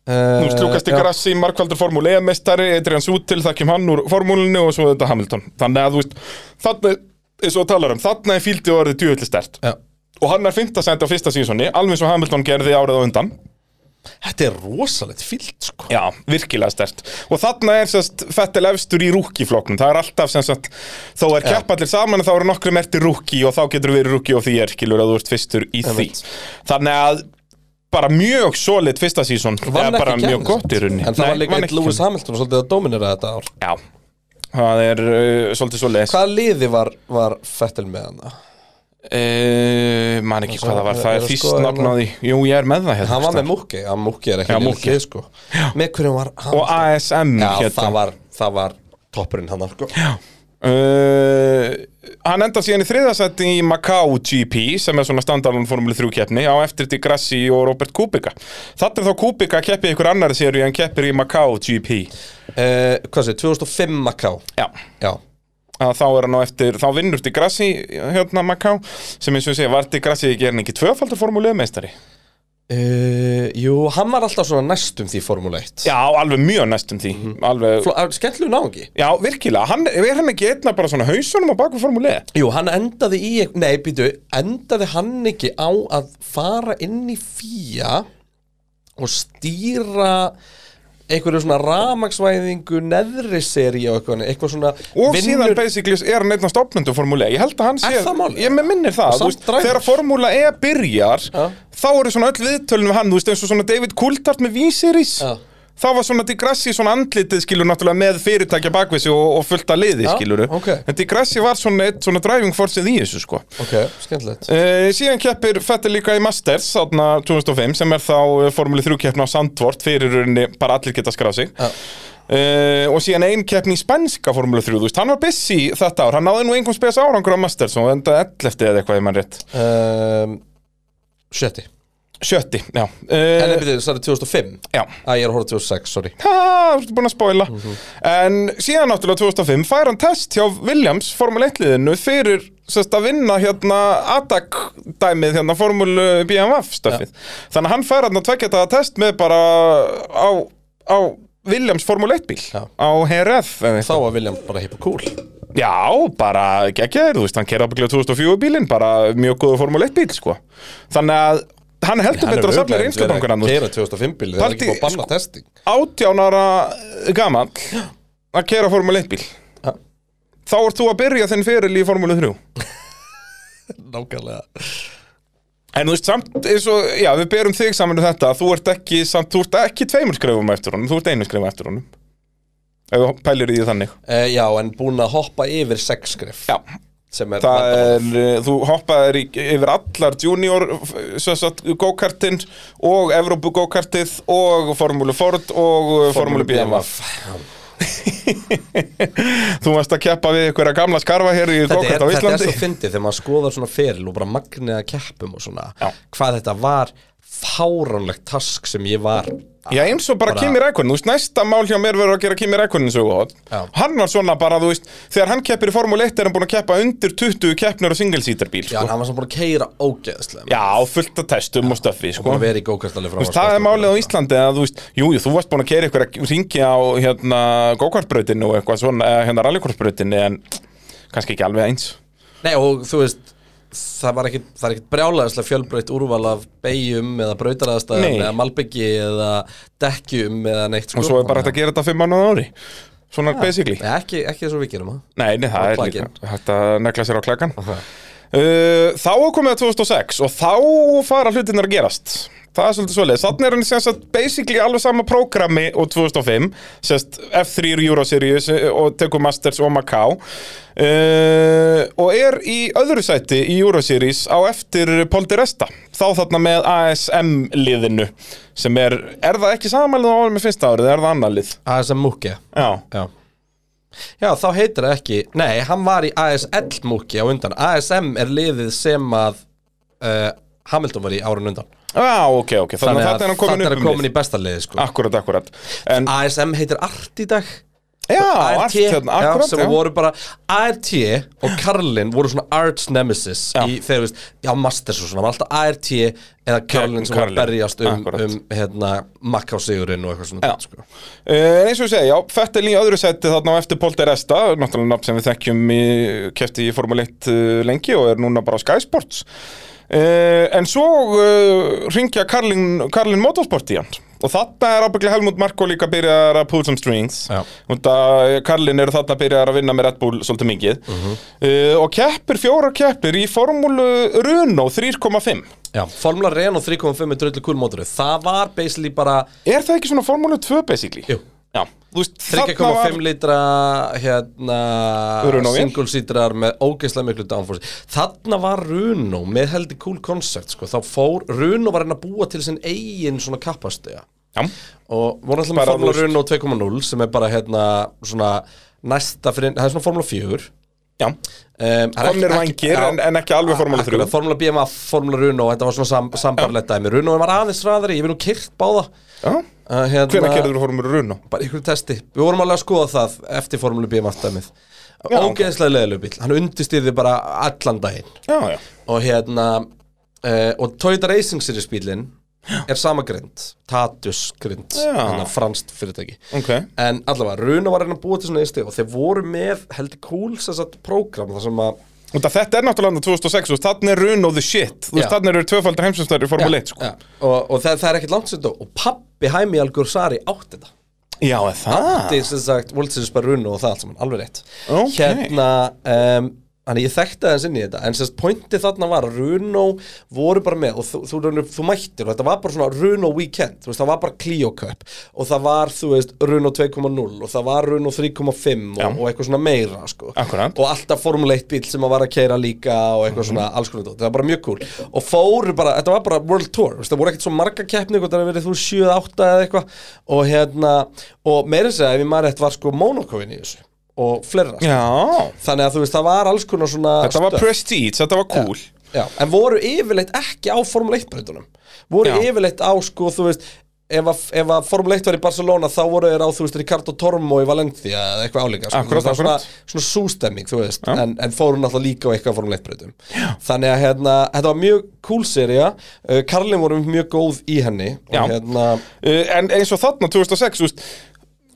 Þú veist, Lucas Di já. Grassi, markvaldur formúli E-mestari Adrian Sutil, þekkjum hann úr formúlinu og svo þetta Hamilton. Þannig að þú veist, þarna, eins og talar um þarna er fíldið orðið djúvillig stert. Já. Og hann er fymta seti á fyrsta sísoni, alveg eins og Hamilton gerði árið á undan Þetta er rosalegt fílt sko. Já, virkilega stert. Og þarna er sérst Fettel efstur í rúkifloknum Það er alltaf sem sagt Þó er Já. keppallir saman þá eru nokkru merti rúki Og þá getur verið rúki og því er skilur að þú ert fyrstur í því. Einmitt. Þannig að bara mjög solid fyrsta sísón Vann Eða bara mjög gott í runni En það var líka eitt Lewis Hamilton svolítið að dominera þetta ár. Já, það er uh, svolítið svoleiðis. Hvaða liði var, var Fettel með hann? Uh, Man ekki hvað það var, það Er að fyrst skoða nafnaði Jú, ég er með það hérna Hann var með Múki, já Múki er ekki Múkki. lið, sko. Með hverjum var staðar. Og Hamilton? ASM Já, hérna. það var, það var toppurinn hann sko. Uh, hann enda síðan í þriðasætti í Macau GP sem er svona standalun formúli 3 keppni á eftir Di Grassi og Robert Kubica Þetta er þá Kubica að keppi ykkur annari sériu en keppir í Macau GP uh, Hvað sé, 2005 Macau Já, Já, að þá er hann á eftir, þá vinnur Di Grassi hérna Macau sem eins og ég segi, var Di Grassi ekki er hann ekki tvöfaldur formúli meistari Uh, jú, hann var alltaf svona næstum því Formule 1 Já, alveg mjög næstum því Alveg, Fl- uh, Skemmtlu náungi. Já, virkilega, hann, er hann ekki einna bara svona hausunum á baku formule? Jú, hann endaði í, nei, býtu, endaði hann ekki á að fara inn í fía og stýra einhverju svona ramagsvæðingu neðri seri og eitthvað, eitthvað svona Og síðan basically er hann einn af stofnundu formule Ég held að hann sé? Ég minnir það, veist, þegar formúla E byrjar Já. Þá eru svona öll viðtölun við hann Þú veist, eins og svona David Coulthard með V-Series. Þá var svona Degrassi svona andlitið skilur náttúrulega með fyrirtækja bakvisi og, og fullt að liði Já, skilur ok. En Degrassi var svona svona driving forceið í þessu sko. Ok, skemmtilegt. Uh, síðan keppir Fettel líka í Masters þarna 2005 sem er þá uh, Formule 3 keppna á Sandvort fyrir rauninni bara allir geta skráð sig. Já. uh, og síðan ein keppni í spænska Formule 3 þú veist, hann var busy þetta ár. Hann náði nú einhvern spes árangur á Masters og enda 11 eða eitthvað ég mann rétt. Um, Sjötti sjötti, já. En uh, það er 2005 já. Æ, ég er að horfa 2006, sorry. Ha, þú ert búin að spóila En síðan náttúrulega 2005 fær hann test hjá Williams Formule 1 liðinu fyrir sérst, að vinna hérna ADAC dæmið hérna Formule BMF stöfið Þannig að hann fær hann að tvekja þetta test með bara á, á Williams Formule 1 bíl Já. á HRF Þá var William bara hipp og cool. Já, bara geggjaður, þú veist, hann kerði ábygglega 2004 bílinn, bara mjög góður Formule 1 bíl, sko. Þannig að hann heldur betur að safna reynskabangur hann, þú veist. Keira 2005 bíl, það er ekki Partí- búið að banna testing. 18 ára gamall að kera Formule 1 bíl. Ja. þá ert þú að byrja þinn feril í Formule [LAUGHS] 3 Nákvæmlega. En þú veist samt eins og, já við berum þig saman um þetta, þú ert ekki samt, þú ert ekki tveimur skrefum eftir honum, þú ert einu skrefum eftir honum. Ef þú pælir í því þannig. Uh, Já, en búin að hoppa yfir sex skrif já, er það vandamál. er, eh, þú hoppaðir yfir allar junior sem sagt, go-kartin og Evrópu go-kartið og Formule Ford og eh, Formule BMW [LAUGHS] þú varst að keppa við ykkur að gamla skarfa hér í go-kart á þetta er Íslandi svo fyndið þegar maður skoðar svona feril og bara magniða keppum og svona Já. hvað þetta var fáránlegt task sem ég var Já, eins og bara, Bara- Kimi Rækonin, þú veist, næsta mál hjá mér verður að gera Kimi Rækonin svo Já. Hann var svona bara, þú veist, þegar hann keppir í Formule 1 er hann búin að keppa undir 20 keppnir og single-seater bíl, Já, sko. hann var svona búin að keira ógeðslega Já, fullt af testum og stöffi, sko. Búin að vera í gókartali Þú veist, það er málið á Íslandi að, þú veist, jú, þú varst búin að keira ykkur ringi á, hérna, gókartbrautinu og eitthvað svona, hérna rallykortbrautinu en kannski ekki alveg eins. Nei, og þú veist það var ekkit, það er ekkit brjálæðislega fjölbreytt úrval af beigjum eða brautaraðstæðum eða malbyggi eða dekkjum eða neitt sko. og svo er bara hægt að gera þetta fimm mánuð ári. Svona basically. Nei, ekki, ekki þess að við gerum það Nei, nei, það er hægt að negla sér á klakkan uh, Þá komið að 2006 og þá fara hlutinnar að gerast Það er svolítið svoleið Þannig er hann sem sagt basically alveg sama prógrami og 2005 sérst F3 Euro Series eh, og tekur Masters og Macau. Uh, og er í öðru sæti í Euro Series á eftir Paul Di Resta. Þá þarna með ASM liðinu sem er, er það ekki samanlega á árið með fyrsta árið, er það annar lið? ASM Múkja Já, Já. Já, þá heitir það ekki Nei, hann var í ASL Múki á undan. ASM er liðið sem að uh, Hamilton var í árun undan Já, ok, ok, þannig að þetta er hann komin þetta er upp um komin lið í besta liði sko. Akkurat, akkurat En, ASM heitir Art í dag já, ART, hérna, já, akkurat sem voru bara ART og Karlin voru svona Arts Nemesis Já. í, þegar, veist, já, Masters og svona, var alltaf ART eða Karlin sem var að berjast um, um hérna, Macau-sigurinn og eitthvað svona Já. sko. Uh, eins og ég segi, já, Fettel í öðru seti þarna á eftir Paul de Resta, náttúrulega nafn sem við þekkjum í, kefti í Formule 1 uh, lengi og er núna bara á Sky Sports en svo uh, ringja Karlin, Karlin Motorsport í hann. Og þarna er ábygglega Helmut Marko líka byrjar að pull some strings. Það Karlin eru þarna byrjar að vinna með Red Bull svolítið mikið. Mhm. uh, og keppir, fjórar keppir í Formule Runo 3.5 Já, Formula Renault 3.5 er dröldu cool mótoru Það var basically bara Er það ekki svona Formule 2 basically? Jú. Já, þú veist, þarna 3.5 var- litra hérna, single seaterar með ógeðslega miklu downforce. Þarna var Runo með heldur cool concept sko. þá fór, Runo var hann að búa til sinn eigin svona kappastega Já, og voru alltaf með Formula Runo 2.0 sem er bara hérna svona næsta fyrir, það er svona Formula 4 já. Um, það Komnir ekki- vangir en, en ekki alveg Formule 3 Akkurat, Formula BMF, Formula Runo, þetta var svona sam, sambarlegt dæmi. Runo var aðeins ræðari, ég vil nú kyrt báða. Já, uh, hérna, hvenær gerður þú Formule Runo? bara ykkur testi. Við vorum alveg að skoða það eftir Formule BMF dæmið. Já, Ógeðslega leðilegu bíl, hann undistýrði bara allan daginn. Já, já. Og hérna uh, Og Toyota Racing Series bílinn er sama grind. Tatus grind, þannig að franskt fyrirtæki. Ok. En allavega, Runa var að búa til svona einstig og þeir voru með heldur cool þess að prógram þar sem að þetta er náttúrulega 2006, þú veist, þannig er Runo the shit. Þannig eru tvöfaldar heimsumstæður í Formule 1, sko. og, og það, það er ekkert langt sér og pappi Hæmi Algursari átti þetta. Já, það? Þetta er sem sagt Voltsins bara Runa og það allt saman, alveg rétt. Ok. Hérna, um, Þannig ég þekkti aðeins inn í þetta. En sérst pointið þarna var að Runo voru bara með og þú, þú, þú, þú mættir og þetta var bara svona Runo weekend. Þú veist, það var bara Clio Cup. Og það var, þú veist, Runo 2.0 og það var Runo 3.5 Já. og, og eitthvað svona meira, sko. Akkurat. og alltaf Formule 1 bíl sem að var að keira líka og eitthvað svona alls konar það var bara mjög cool. Og fóru bara, þetta var bara World Tour. Veist, það voru ekkert svo marga keppni, það verið þú 7-8 eða eitthvað. Og hérna og meira segja, ef ég maður rétt var sko Monaco-in í þessu og fleira sko. Já, þannig að þú veist, það var alls konar svona þetta var stöff. prestige, þetta var cool Já, en voru yfirleitt ekki á Formule 1 breytunum voru Já. yfirleitt á sko, þú veist ef að, ef að Formule 1 var í Barcelona þá voru þeir á, þú veist, Ricardo Tormo í Valencia eða eitthvað álíka, sko, Akkúrat, það var svona, akkúrat. svona sústemming, þú veist Já. en, en fóru náttúrulega líka á eitthvað Formule 1 breytum þannig að hérna, þetta var mjög cool seria, uh, Karlin voru mjög góð í henni Já. og hérna uh, En eins og þarna 2006, þú veist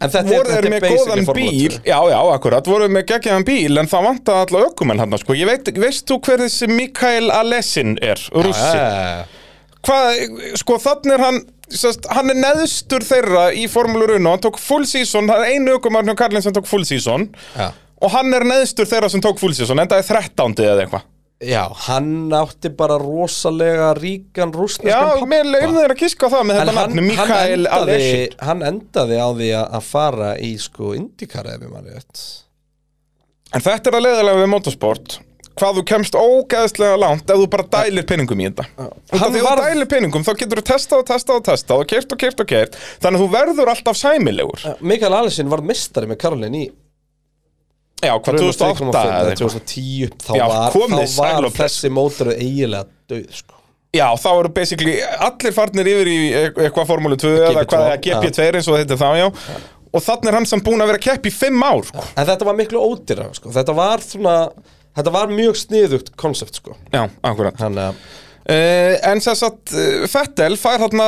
en þetta voru er, þeir með góðan bíl? 2 Já, já, akkurat, voru þeir með geggjaðan bíl En það vantaði alltaf ökumenn hann sko. Ég veit, veist þú hver þessi Mikael Alessin er, rússi Já, Hvað, sko, þannig er hann sest, Hann er neðstur þeirra í Formule Runo Hann tók full season, það er einu ökumann hjá Karlin sem tók full season. Já. Og hann er neðstur þeirra sem tók full season Enda er 13. eða eitthvað já, hann átti bara rosalega ríkan Já, rústneskan pappa mér leifir þeir að kiska á það með En þetta hann, Mikael Alessin hann endaði á því að fara í sko Indikar ef ég maður rétt. En þetta er að leiðilega við motorsport. Hvað þú kemst ógeðslega langt ef þú bara dælir peningum í þetta. Því að var- þú dælir peningum þá getur þú testað og testað og testað og kert og kert og kert þannig að þú verður alltaf sæmilegur. Mikael Allison var mistari með Karolin í Já, hvað 2008 eða eða eitthvað 2010 þá Já, var, þá var og þessi mótoru eiginlega döð sko. Já, þá eru basically allir farnir yfir í e- eitthvað Formúlu 2 eða GP2, hvað er GP2 eins og þetta þá, já og þannig er hann sem búin að vera að keppa í 5 ár sko. en þetta var miklu ódýra sko. þetta var svona þetta var mjög sniðugt koncept sko. Já, akkurat þannig að Uh, en þess að uh, Fettel fær þarna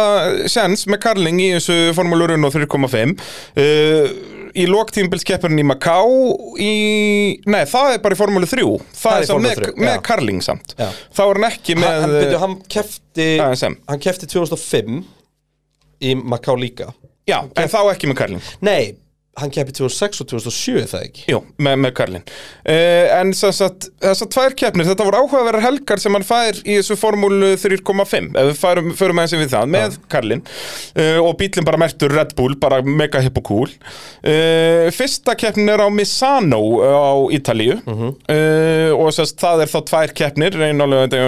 sjens með Karling í þessu Formúlu Runo 3.5 uh, í loktímbilskeppurinn í Macau í, nei það er bara í Formúlu 3 það, Það er er með, 3, með. Karling samt Já. þá er hann ekki með hann, byrju, hann kefti ASM. hann kefti 2005 í Macau líka já, en þá ekki með Karling nei, hann kefti 2006 og 2007 er það ekki? Jú, með, með Karlin uh, En þess að tvær keppnir Þetta voru áhugaverðar helgar sem hann fær Í þessu formúlu 3.5 Ef við færum, förum aðeins við það með Karlin uh, Og bílinn bara mertur Red Bull Bara mega hipp og cool uh, Fyrsta keppnin er á Misano Á Ítalíu. Uh, Og þess það er þá tvær keppnir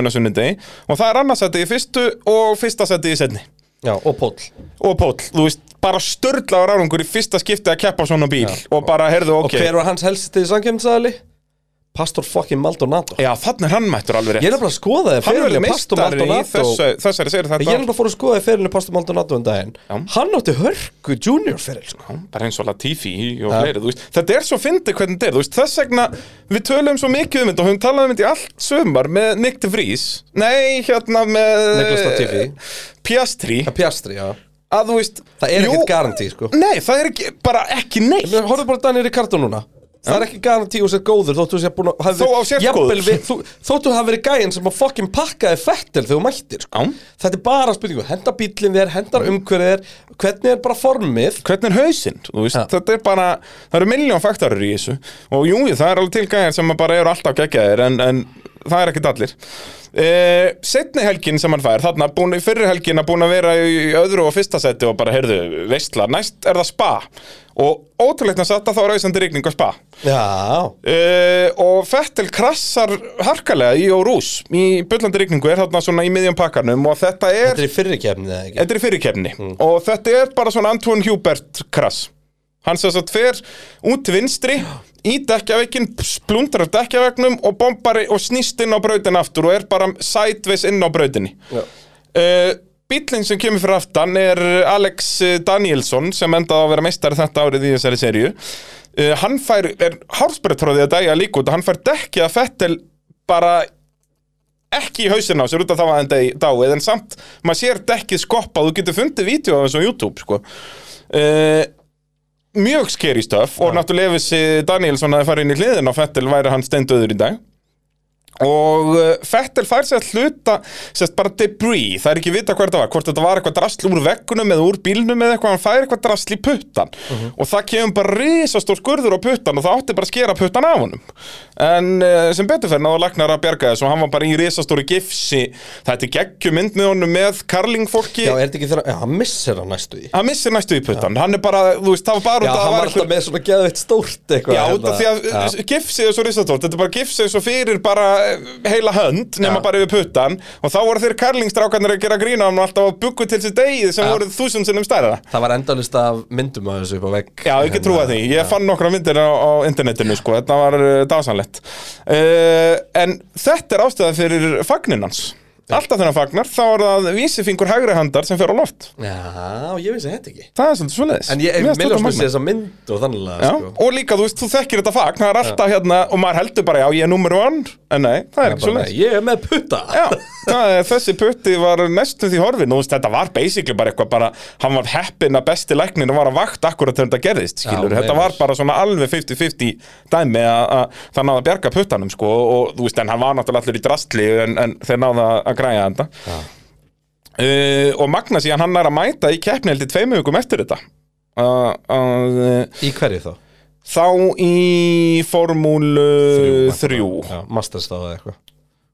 sunnudegi Og það er annarsætti í fyrstu Og fyrsta sætti í setni já, og Póll Og Póll, þú veist, bara störlaður árangur í fyrsta skipti að keppa svona bíl Og bara, heyrðu, ok. Og hver var hans helsti samkjömsæðali? Pastor fucking Maldonado. Já, þannig hann mættur alveg rétt. Ég er nefnilega að skoða fyrirlið vel Pastor Maldonado. þessari segir Ég þetta er nefnilega að fór að skoða þið fyrirlið Pastor Maldonado um daginn. Já. Hann átti hörku junior fyrir sko. Bara eins og Latifi og Ja. fleiri, Þetta er svo fyndið hvernig þetta er, veist. Þess vegna, við tölum svo mikið um þetta og höfum talað um þetta í allt sömar með Nick de Vries. Nei, hérna með Niklas Latifi. Piastri. Það pjastri, já. Að þú veist Það er ekkert garantí sko. Nei, það er ekki, bara ekki neitt. Hóruðu bara Daniel Ricardo núna Það er ekki garantí og sér góður þóttu að hafi- Þó á sért jafnvel góður. við- þú- Þóttu hafi verið gæinn sem að fucking pakkaði fettil þegar þú mættir sko. Þetta er bara spurningu Henda bílinn þér, hendar umhverfið þér Hvernig er bara formið? Hvernig er hausinn, þetta er bara Það eru miljón faktorir í þessu. Og jú, það er alveg til gæðir sem bara eru alltaf geggjaðir En, en það er ekkert allir. Uh, Setni helgin sem hann fær Þarna, búin, í fyrri helgin að búin að vera í öðru og fyrsta seti Og bara, heyrðu, veistla Næst er það spa. Og ótrúleitt að satt að þá er auðsandi rigning á spa. Já, Uh, og Fettel krassar harkalega í Órús í bullandi rigningu er þarna svona í miðjum pakkarnum og þetta er þetta er í ekki? Þetta er fyrirkefni og þetta er bara svona Antoine Hubert krass. Hann sem sagt fer út vinstri í dekkjaveikin, splundrar dekkjaveiknum og bombari og snýst inn á brautin aftur og er bara sætveis inn á brautinni. Uh, Bíllinn sem kemur fyrir aftan er Alex Danielsson sem endaði að vera meistari þetta árið í þessari serju uh, Hann fær, er hálsbrettróðið að dæja líka út og hann fær dekkið að Fettel bara ekki í hausinn á sér út af það var hann dáið en samt, maður sér dekkið skoppa þú getur fundið vídeo af þessu á YouTube sko. uh, mjög skeri stöf og náttúrulega ef Danielsson að fara inn í hliðin á Fettel væri hann steindöður í dag. Og uh, Fettel fær sér að hluta sérst bara debris, það er ekki vita hvað þetta var hvort þetta var eitthvað drasl úr veggunum eða úr bílnum eða eitthvað, hann fær eitthvað drasl í puttan. Og það kemur bara risastór skurður á puttan og það átti bara að skera puttan af honum en uh, sem betur fyrir náðu lagnar að bjarga þessu og hann var bara í risastóri gifsi. Þetta er geggjum mynd með honum með karlingfólki Já, er þetta ekki þegar, já, hann missir hann næstu í hann missir næstu í puttan, hann er bara, þú veist, það var bara Já, út af að hann var alltaf með svona geðveitt stórt eitthvað Já, hérna. út af því að Já. gifsið er svo risastórt, þetta er bara gifsið svo fyrir bara eh, heila hönd nema bara yfir puttan. Og þá voru þeir karlingstrákarnir að gera grína og alltaf að buggu til sér degið sem voru þúsund sinnum stærra. Það var endalist af myndum af þessu upp á vegg Já, get trúa því, ég Já. fann nokkra myndir á, á internetinu sko, þetta var uh, dásanlegt uh, En þetta er ástæða fyrir fagninans Alltaf hann fagnar, þá er það vísifingur hægri handar sem fer á loft. Já, ég vissi þetta ekki. Það er svolítið svoleiðis. En ég, finnst mér þetta ljóst að mynd og þannig Já, sko. og líka, þú veist, þú þekkir þetta fagn, það er alltaf hérna, og maður heldur bara, já, ég er nummer one, en nei, það er ekki svo Bara, leys. Ég er með putta. Já, er, þessi putti var næstum því horfin, og þú veist, þetta var basically bara eitthvað bara, hann var heppin að besti læknin og var að vakta akkurat þegar þetta gerðist, skilur, Já, þetta meira. var bara svona alveg 50-50 dæmi að græja þetta. Uh, og Magna síðan hann er að mæta í keppni heldur tveimu vikum eftir þetta. Uh, uh, Í hverju þá? þá í formúlu þrjú Já, Masters þá eða eitthvað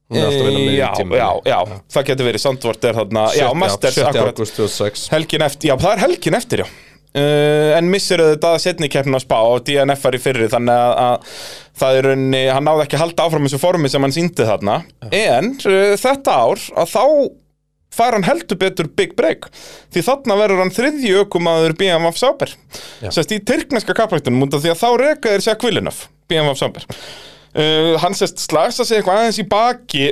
já, já, já, það getur verið Sandvort er þarna, já, Masters 7. akkurat ágúst 2006 helgin eftir, já, það er helgin eftir, já uh, en missir auðvitað setni keppnin að spá og DNF er í fyrri, þannig að, að það er raunni, hann náði ekki að halda áfram þessu formi sem hann síndi þarna. En uh, þetta ár, að þá fær hann heldur betur big break því þarna verður hann þriðji ökumaður BMF Sauber. Já. sérst í tyrkneska kapræktunum út af því að þá reka þeir sér Kvillinöf BMF Sauber. Uh, hann sérst slagsa sig eitthvað aðeins í baki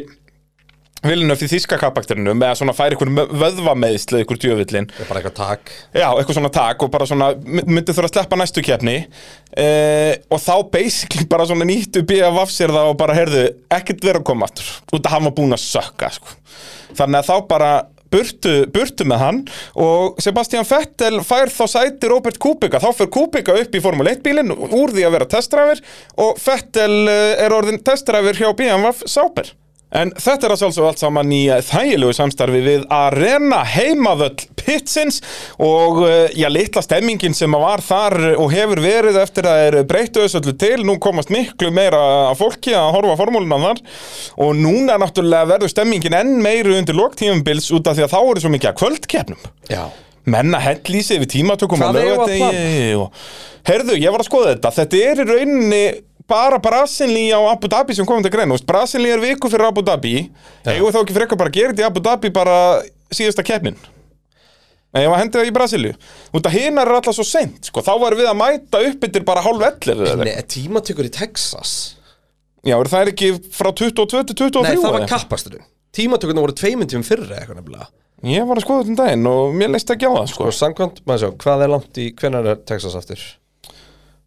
Villeneuve í þíska kapakturinu með að svona færi ykkur vöðvameðsli ykkur er bara eitthvað takk Já, eitthvað svona tak og bara svona my- myndi þurfa að sleppa næstu keppni. Uh, og þá basically bara svona nýttu BFF sér það og bara heyrðu, ekkert vera að koma aftur. Út að hann var búinn að sökka sko. þannig að þá bara burtu, burtu með hann og Sebastian Vettel fær þá sæti Robert Kubica. Þá fyrir Kubica upp í Formule 1 bílinn úr því að vera testræfir og Vettel eh, er orðin testræfir hjá BMW Sauber En þetta er að sjálfsög allt saman í eh, þægilegu samstarfi við Arena heimavöll Pitsins og eh, já, litla stemmingin sem að var þar og hefur verið eftir að er breyttu þessu öllu til, nú komast miklu meira af fólki að horfa formúluna þar og núna náttúrulega verður stemmingin enn meiri undir loktífumbils út af því að þá eru svo mikið að kvöldkeppnum. Já. Menn að hellísi við tímatökum Hvað að laugardegi og... Herðu, ég var að skoða þetta. Þetta er í rauninni bara Brasilí á Abu Dhabi sem komum til grein Brasilí er viku fyrir Abu Dhabi Eigum við þá ekki frekar bara að gera þetta í Abu Dhabi bara síðasta keppnin var að hendi það í Brasilíu Út að hinar er alltaf svo seint sko. Þá varum við að mæta upp yfir bara hálf ellir Nei, tímatökur í Texas Já, er það ekki frá 22 til 23 Nei, það var eða? kappasturinn Tímatökurna voru tveimundum fyrri eitthvað nefnilega Ég var að skoða þetta um daginn og mér leist ekki á það sko. Og samkvæmt, maður sjá, hvað er langt í, hvenær er Texas aftur?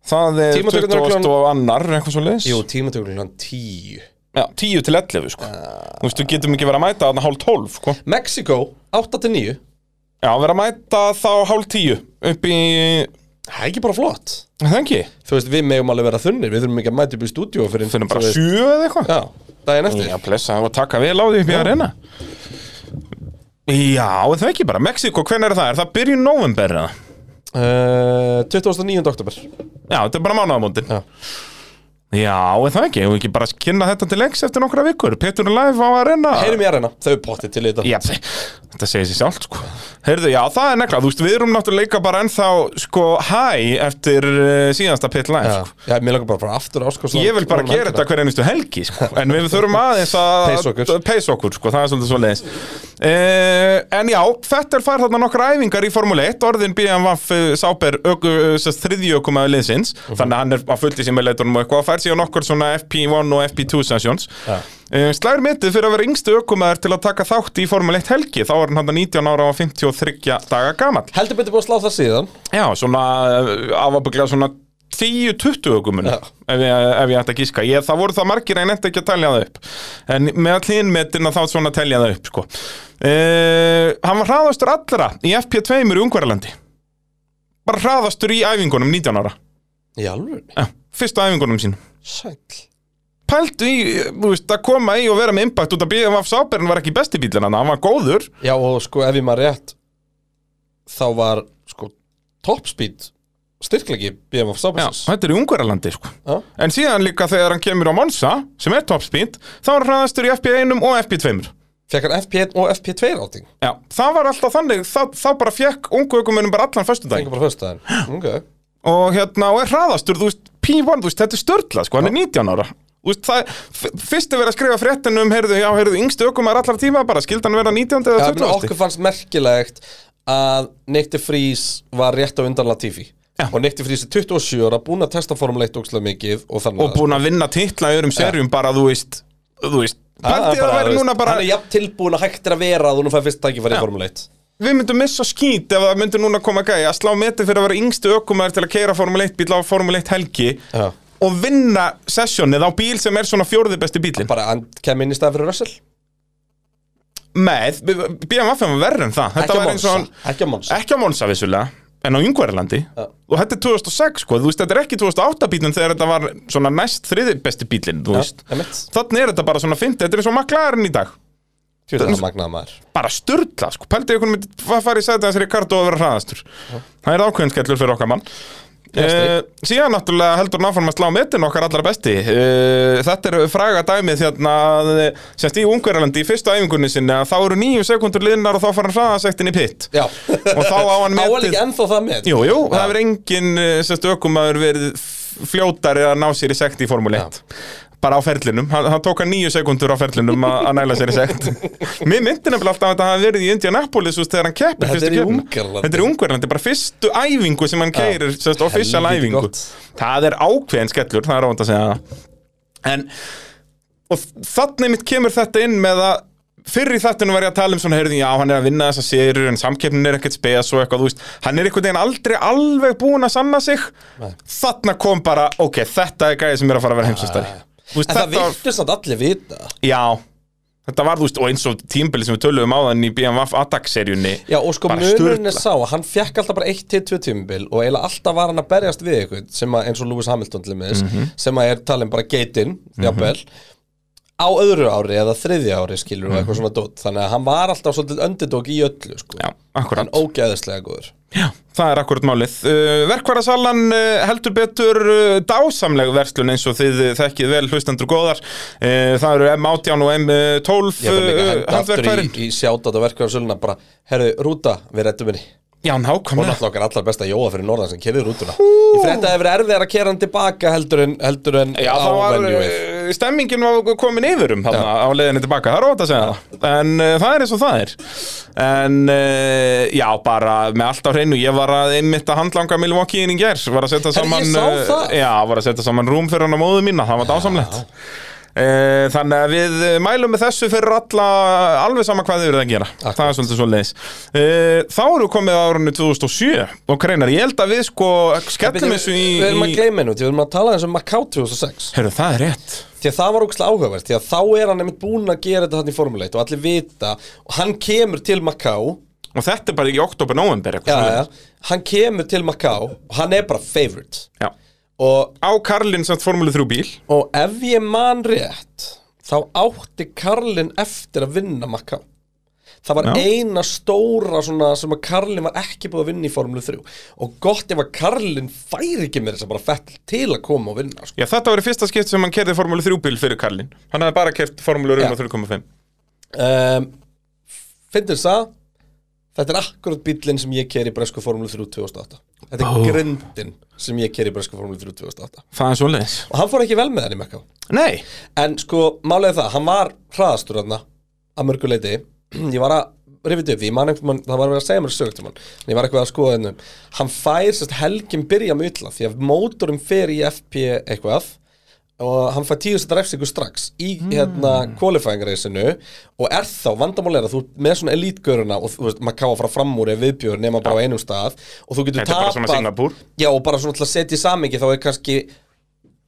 Það er Tímatökurnar 20 klukkan- og annar, eitthvað svo leis Jú, tímatökurinn hann tíu. Já, 10 til 11 sko. Þú veist, við getum ekki verið að mæta þarna hálf 12 sko. Mexiko, 8 til 9 Já, verið að mæta þá hálf 10 upp í, Það er ekki bara flott. Er það ekki? Þú veist, við megum alveg vera þunnir Við þurfum ekki að mæta upp í stúdíu fyrir Finnum bara 7 eða eitthvað. Já, daginn eftir. Já, blessa, og taka vel á því upp í arena. Já, er það ekki bara Mexiko, hvernig er það? Er það byrjun november eða? Uh, 29. oktober Já, þetta er bara mánaðamóndin Já. Já, er það ekki? Ef við ekki bara kynna þetta til lengs eftir nokkra vikur Petur er live á arena Heyrum í arena, þau er pottið til í þetta Já, þetta segir sér sjálft sko Heyrðu, já, það er nekla, þú veist, við erum náttúrulega líka bara ennþá, sko, hæ eftir uh, síðansta pit live, Já, sko. Já mér langar bara að fara aftur áskast Ég vil bara gera þetta hver einustu helgi, sko. En við þurfum aðeins að Pace okkur. pace okkur, sko, það er svolítið svo leiðis uh, En já, Fettel fær þarna nokkra æfingar í Formule 1 Orðin BMW Sáber þriðjökum að liðsins. Mhm. Þannig að hann er að fullt í simuleitunum og eitthvað fær síðan nokkur svona FP1 og FP2 sessions. Já. Uh, Slær mitið fyrir að vera yngstu ökumæður til að taka þátt í Formule 1 helgi. Þá er hann hann 19 ára og 53 daga gamall. Heldur betur búin að slá það síðan. Já, svona uh, afabuglega svona 10-20 ökumunum Já. ef, ef ég ætti að gíska. Ég, það voru það margir en eftir ekki að telja það upp. En með all hinmetina þá svona telja það upp sko. uh, hann var hraðastur allra í FP2 í Ungverjalandi. Bara hraðastur í æfingunum 19 ára. Í alveg Já, fyrstu æfingunum sínum. Sæll pældu í, þú veist, að koma í og vera með impact út að BMF Sáberinn var ekki besti bílinn hann, hann var góður. Já og sko ef ég maður rétt Þá var sko Topspeed Styrklegi BMF Já, Sábasis þetta er í Ungverjalandi sko. Já. En síðan líka þegar hann kemur á Monza sem er top speed, þá var hann hraðastur í FP1 og FP2 Fekk hann FP1 og FP2 ráting Já, það var alltaf þannig, þá, þá bara fekk ungu ökumennum bara allan föstudaginn. Fengur bara föstudaginn. [GASPS] Ok. Og hérna, og er hraðastur, þú veist, P1, þú veist, þetta er störtla, sko, hann er 19 ára Veist, það, fyrst er verið að skrifa fréttinu um, heyrðu, já, heyrðu, yngstu ökumar allar tíma bara, skildi hann vera 19 Já, eða menn 20 okkur fannst merkilegt að de Vries var rétt á undan Latifi Já. og de Vries er 27 ára búinn að testa Formule 1 ógslag mikið og þannig og búin að vinna titla í öðrum serjum bara, þú veist, þú veist Pældi að þú núna bara Hann er jafn tilbúin að hægt er að vera að þú nú fær fyrst tækifæri í Já. Formule 1 Við myndum missa skít ef það myndi núna koma gæja að slá meti fyrir að vera yngstu ökumæður til að keira Formule 1 bíl á Formule 1 helgi Já. Og vinna sessjónið á bíl sem er svona fjórði besti bílinn Bara hann kem inn í stað fyrir Russell? Með, BMF var verður en það. Þetta var eins og Ekki á Monza. Ekki á Monsa vissulega en á Jungverðarlandi Já. og þetta er 2006 sko, þú veist, þetta er ekki 2008 bílinn þegar þetta var svona næst þriði besti bílinn, þú veist. einmitt. þannig er þetta bara svona fyndið, þetta er eins og McLaren í dag. Maður. bara styrla, sko, pældi ykkur myndi fa- fara í sætið hans Ricardo að vera hraðastur. Það er ákveðinskellur fyrir okkar mann Uh, síðan náttúrulega heldur hann áfram að slá metin okkar allra besti. Uh, þetta er fræga dæmið þérna að, semst í Ungverjalandi í fyrstu æfingunni sinni að þá eru nýju sekundur liðnar og þá fara hann hraðasektin í pitt og þá á [LAUGHS] hann Á hann metið ekki ennþá það með Jú, jú, það hefur engin semst ökumæður verið f- fljótari að ná sér í sekt í Formule 1 bara á ferlinum, hann, hann tók hann nýju sekundur á ferlinum að að næla sér í sekt. [LAUGHS] Mér myndi nefnilega alltaf að þetta hafi verið í Indianapolis veist, þegar hann keppir Þetta fyrstu er í. Ungverjalandi. Þetta er bara fyrstu æfingu sem hann keirir, sérst, official æfingu. Gott. Það er ákveðin skellur, það er óvænt að segja. Það En og þannig mitt kemur þetta inn með að fyrir í þættinu var ég að tala um svona heyrði, já, hann er að vinna þessa sérur en samkeppnin er ekkert spes og eitthvað, þú veist. Hann er einhvern veginn aldrei alveg búinn að sanna sig. Þarna kom bara, ok, þetta er gæði sem er að fara að vera heimsastari Þú veist, En það virtist samt allir vita. Já. Þetta var, þú veist, og eins og tímbili sem við töluðum á þann í BMF Attack-seríunni Já og sko munurinn er sá að hann fekk alltaf bara 1-2 tímabil og eiginlega alltaf var hann að berjast við eitthvað sem að, eins og Lewis Hamilton til með Mhm. sem að er talin bara geitin jafnvel á öðru ári eða þriðja ári skilur og eitthvað svona dót þannig að hann var alltaf svolítið underdog í öllu sko. Mhm. Já, akkurat en ógeðislega góður Já, það er akkurat málið. Uh, Verkværasalan uh, heldur betur uh, dásamleg verslun eins og þið uh, þekkið vel hlustendur góðar. Uh, það eru M18 og M12 Ég þarf líka uh, henda aftur í, í sjátt á verkefæðarsöluna bara, herru, Rúta, við rettum henni Já, og nákvæmlega. náttúrulega okkar allar besta jóa fyrir norðan sem kerði rútuna Ég fyrir þetta að vera erfið að kera hann tilbaka heldur en, heldur en Já, á stemmingin var komin yfir um þarna á leiðinni tilbaka, það er ótt að segja það. En uh, það er eins og það er. En uh, já, bara með allt á hreinu, ég var að einmitt að handlanga Milwaukee inn í gær, var að setja saman... ég það. Já, var að setja saman rúm fyrir hann á móðu mína, það var dásamlegt. Eh, Þannig að við eh, mælum með þessu fyrir alla alveg sama hvað þið eruð að gera. Akkurat. Það er svolítið svo leiðis Þá erum við komið á árunni 2007 og kreinar, ég held að við sko skellum þessu í, Við erum að gleyma hennu, við erum að tala eins um Macau 2006 Herru, það er rétt. Því að það var ógslag áhugavert Því að þá er hann einmitt búinn að gera þetta hann í Formule 1 og allir vita og hann kemur til Macau Og þetta er bara í oktober, november já, já, hann kemur til Macau og hann er bara favorite. Já. Og, Á Karlin samt Formule 3 bíl og ef ég man rétt þá átti Karlin eftir að vinna Macau Það var Já. eina stóra svona sem að Karlin var ekki búið að vinna í Formule 3 og gott ef að Karlin færi ekki með þess að bara fell til að koma og vinna sko. Já, þetta var í fyrsta skipt sem hann kerði Formule 3 bíl fyrir Karlin Hann hafði bara kert Formule 1 Já. 3.5 um, Finnir það Þetta er akkurat bílinn sem ég keri í Bresku Formule 3 2008 Þetta er Ó. grindin sem ég keri í Bresku Formule 3 2008 Það er svo leiðis Og hann fór ekki vel með hann í Mekka. Nei, En sko, málega það, hann var hraðastur þarna að mörgu leiti [CLEARS THROAT] Ég var að rifið upp, einhvern mann, það var að vera að segja mér sögt um hann En ég var eitthvað að skoða hennum Hann fær sérst helgin byrja með illa Því að mótorum fer í FP eitthvað og hann fær tíu setja refsingu strax í hérna qualifying reysinu og er þá vandamál er að þú ert með svona elítgöruna og þú veist, maður káða frá fram úr ef viðbjör nema bara á einum stað. Og þú getur Þetta er bara svona Singapúr. já og bara svona til að setja í samingi þá er kannski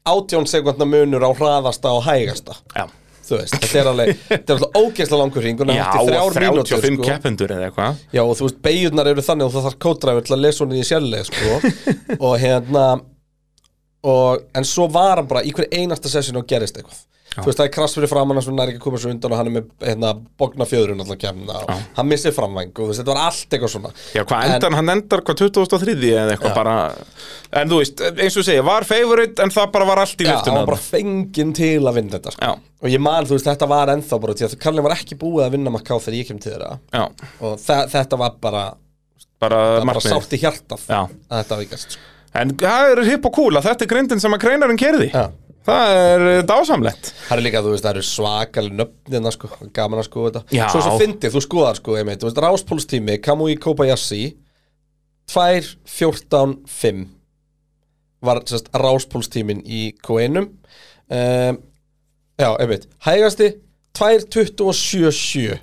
átjón sekundna munur á hraðasta og hægasta. Já, þú veist, þetta er alveg [LAUGHS] þetta er alltaf ógeðslega langur hring og Já og hætti þrjár mínútur 35 sko. keppendur eða eitthvað. Já og þú veist, beigjurnar eru þannig og það þarf kótræfur til að lesa hún í sjálfleg sko. [LAUGHS] og hérna og, en svo var hann bara í hverju einasta sessinu og gerist eitthvað. Þú veist, það er krass fyrir framann hann er ekki að koma svo undan og hann er með hérna, bogna fjöðrun alltaf kemna og hann missir framvæng og þú veist, þetta var allt eitthvað svona. Já, hvað En- endar, hann endar hvað 2003 eða eitthvað bara En þú veist, eins og segja, var favorite en það bara var allt í Já, hann liftuna var bara fenginn til að vinna þetta sko. Já. og ég man, þú veist, þetta var ennþá bara því að Karlin var ekki búið að vinna Macau þegar ég kem til þeirra. Já, og þe þetta var bara, bara bara markmið sátt í hjartað Já. að þetta vikast sko. En það er hipp og cool að þetta er grindin sem að kreinarinn kerði Já. Það er eh, dásamlegt. Það er líka, þú veist, það eru svakalig nöfnina sko, gaman að skoða þetta. Já. Svo svo fyndið, þú skoðar sko, einmitt, þú veist, Ráspólstími, Kamui Kobayashi 2.14.5 var sérst Ráspólstímin í Q1 um, Já, einmitt, hægasti 2.27.7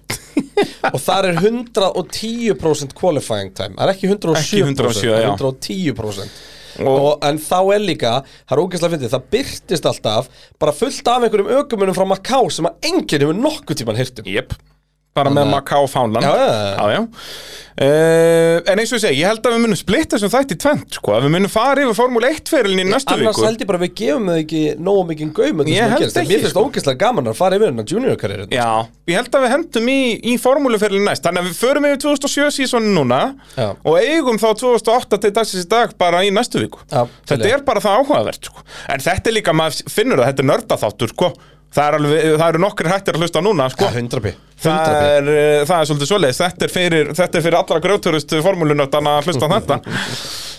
og þar er 110% qualifying time. Það er ekki 107%, Ekki 107, það er já. 110% Og- en þá er líka, það er ógeðslega fyndið það byrtist alltaf bara fullt af einhverjum ökumunum frá Macau sem að enginn hefur nokkuð tíman hýrt um. Jep Bara með Macau fánlan Já, já, já. já, já. Uh, En eins og ég segi, ég held að við munum splitta þessum þætti tvent sko, að við munum fara yfir Formule 1 ferilin í næstu annars viku held ég bara að við gefum þau ekki nógu mikið gaum Ég held mér ekki, finnst sko. ógeðslega gaman að fara yfir hennar junior karriérinu Já, ég held að við hendum í, í formúluferlin næst Þannig að við förum yfir 2007 sísoni núna Já. Og eigum þá 2008 til dagsins í dag bara í næstu viku Já, Þetta er bara það áhugavert sko. En þetta er líka, maður finnur það, þetta er nördaþáttur sko. Það, er alveg, það eru nokkri hættir að hlusta núna sko. 100 p. Það, 100 p. er, eh, það er svolítið svoleiðis. Þetta er fyrir, þetta er fyrir allra grjótturust formúlunötana að hlusta þetta. [LAUGHS]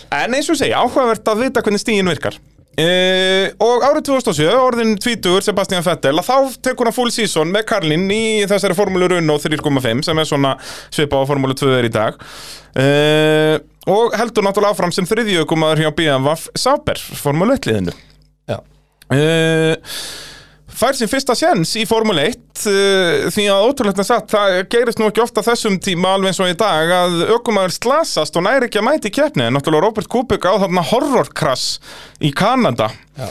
En eins og segja, áhugavert að vita hvernig stígin virkar. Uh, og árið 2007, orðin 20 Sebastian Vettel, þá tekur hann full season með Karlin í þessari formúlu Runno 3.5 sem er svona svipa á formúlu 2 er í dag. Uh, og heldur náttúrulega áfram sem þriðjökumaður hjá BMW Sauber, formúlu 1 liðinu. Já. uh, fær sin fyrsta sjens í Formule 1 uh, því að ótrúlega satt, það gerist nú ekki ofta þessum tíma alveg eins og í dag að ökumæður slasast og næri ekki að mæti keppni en náttúrulega Robert Kubica á þarna horrorkrass í Kanada Já.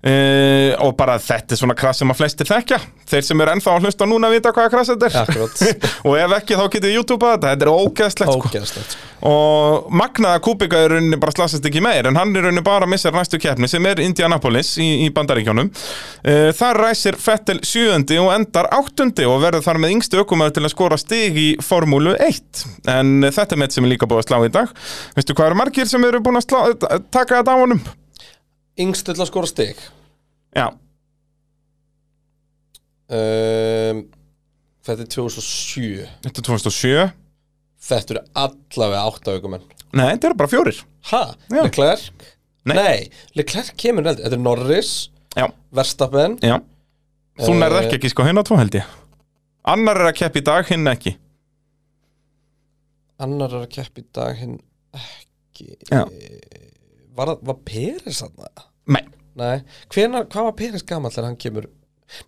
Uh, og bara þetta er svona krass sem að flestir þekkja. Þeir sem eru ennþá að hlusta núna vita hvaða krass þetta er. [LAUGHS] Og ef ekki þá getið YouTube að þetta. Þetta er ógeðslegt sko. Ógeðslegt sko. og magnaða Kubica er rauninni bara slasast ekki meir en hann er rauninni bara að missa næstu keppni sem er Indianapolis í, í Bandaríkjónum uh, þar ræsir Fettel sjöundi og endar áttundi og verður þar með yngstu ökumæður til að skora stig í Formúlu 1 en uh, þetta er með sem er líka búið að slá í dag. Veistu hvað eru margir sem eru búin að slá, taka þetta á honum? Yngst til að skora stig? Já, um, Þetta er 2007 þetta er 2007 Þetta eru allavega átta aukumenn Nei, þetta eru bara fjórir. Ha? Leclerc? Nei. Leclerc kemur eldur Þetta er Norris, Já, Verstappen. Já. Þú Eh, nærð ekki ekki sko á tvo held ég. Annar er að keppa í dag, hinn ekki. Annar er að keppa í dag hinn ekki. Já. Var, var Peres að það? Nei, Nei, Hvenar, hvað var Peres gamall þegar hann kemur?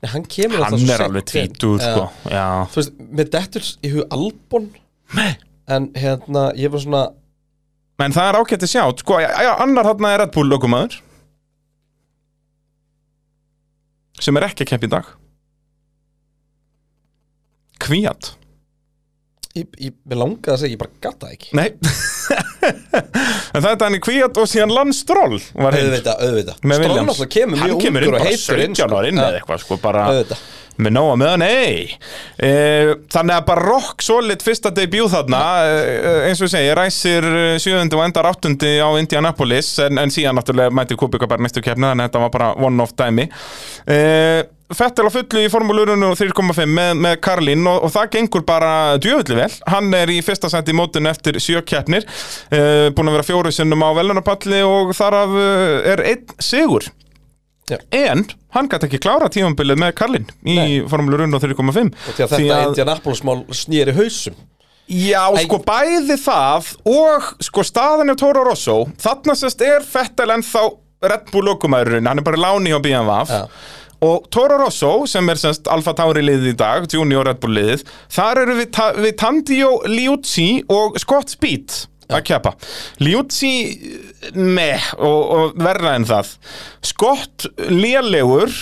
Nei, hann kemur hann alltaf svo er alveg seint inn. tvítur Já. sko. Já, Þú veist, með dettur í hug Albon. Nei. En hérna, ég var svona En það er ágætt að sjá, sko, já, annar hann er Red Bull lögumæður sem er ekki að keppa í dag. Kvíat mér langaði að segja, ég bara gata ekki. Nei. [LAUGHS] En það er hann í Kvíat og síðan Lance Stroll var hinn. Auðvitað, auðvitað. Með Stroll Williams. náttúrulega kemur Hann mjög kemur inn ungur og bara heitur 17 ára inn eða eitthvað sko, bara Auðvitað. með nóa með hann, nei. E, Þannig að bara rock solid fyrsta debut þarna e, eins og ég segi, ræsir eh, sjöundi og endar áttundi á Indianapolis en, en síðan náttúrulega mæti Kubica bara næstu keppni þannig að þetta var bara one-off dæmi. E, Fettel á fullu í formúlurinu 3.5 með, með Karlin og, og það gengur bara djöfulli vel. Hann er í fyrsta seti í mótun eftir sjö keppnir e, búin að vera fjóru sinnum á velunarpalli og þar af eh, er einn sigur. Já. En hann gæti ekki klára tímambilið með Karlin í Nei. Formule 1 og 3.5 Og því að þetta Indianapolis-mál snýri hausum. Já, Æ- sko bæði það og sko staðan hjá Toro Rosso. Þarna sérst er Fettel ennþá Red Bull lokumæðurinn, hann er bara láni á BMW Já. Og Toro Rosso sem er semst Alfa Tauri liðið í dag, Junior Red Bull liðið þar eru við, við Tandio Liuzzi og Scott Speed að keppa. Liuzzi meh og, og verða en það. Scott lélegur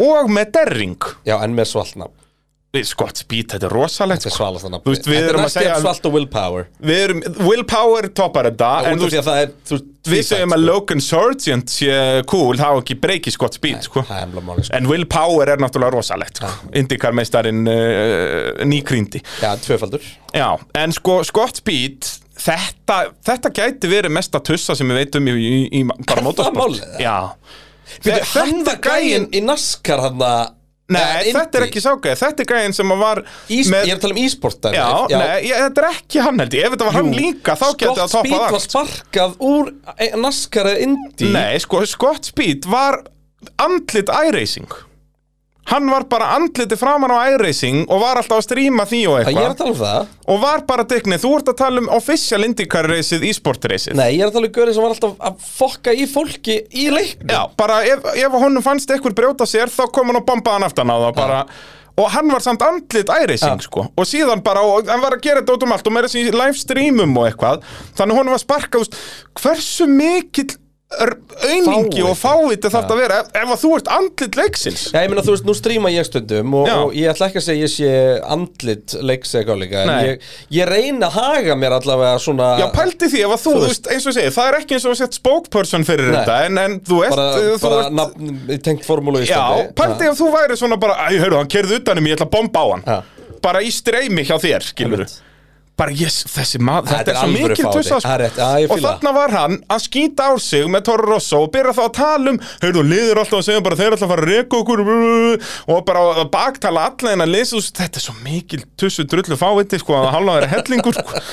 og með derring. Já, en með svaltna Scott Speed, þetta er rosalegt Þetta er svalast þannig Þú veist, við erum að segja- svalt og willpower við erum, Willpower toppar þetta En þú þú veist að er Við segjum að sko. Logan Sargent sé cool, það á ekki breyki Scott Speed, sko. Er sko. En Will Power er náttúrulega rosalegt, sko. Indycar-meistarinn uh, nýkrýndi. Já, tvöfaldur Já, en sko Scott Speed, þetta, þetta gæti verið mesta tussa sem við veitum í, bara Er motorsport. Já. Var gæinn í NASCAR hann að Nei, þetta er ekki ságæði, þetta er gæðin sem að var Ís, Ég er að tala um e-sport dæmi. Já, nei, ég, þetta er ekki hann held ég, ef þetta var hann líka þá getið það Scott Speed var sparkað úr NASCAR eða Indy. Nei, sko, Scott Speed var andlit iRacing Hann var bara andliti framan á iRacing og var alltaf að stríma því og Ég er að eitthvað. tala um það. Og var bara dignið, þú ert að tala um official IndyCar reysið, e-sport reysið Nei, ég er að tala um Göri sem var alltaf að fokka í fólki í leiknum. Já, bara ef, ef honum fannst eitthvað brjóta sér þá kom hann og bombaði hann aftan á það bara. Og hann var samt andlit iRacing, Já. sko. Og síðan bara, og hann var að gera þetta út um allt Og með þessi live streamum og eitthvað. Þannig honum var sparkað, hversu mikill aumingi og fáviti þarf þetta að vera ef, að þú ert andlit leiksins Já, ég meina, þú veist, nú stríma ég stundum og, Já. og ég ætla ekki að segja ég sé andlit leiks eitthvað líka En ég, ég reyna að haga mér allavega svona Já, pældi því ef að þú, Þú veist, eins og ég segi Það er ekki eins og að setja spokesperson fyrir Nei. þetta En, en þú veist, Bara, þú bara ert nafn, tengt formúlu í Já, Íslandi pældi ef þú væri svona bara Æ, hörru, hann kerði utanum, ég ætla að bomba á hann Já. Bara í streymi hjá þér, skilur Einmitt. Bara, yes, þessi maður, Þetta er svo mikil ég Og þarna var hann að skýta á sig með Toro Rosso og byrja þá að tala um Heyrðu, liður alltaf að segja bara þeir ætla að fara að reka okkur og bara að baktala alla en að lesa veist, Þetta er svo mikil tussu drullu fáviti sko, að halva þeirra hellingur sko.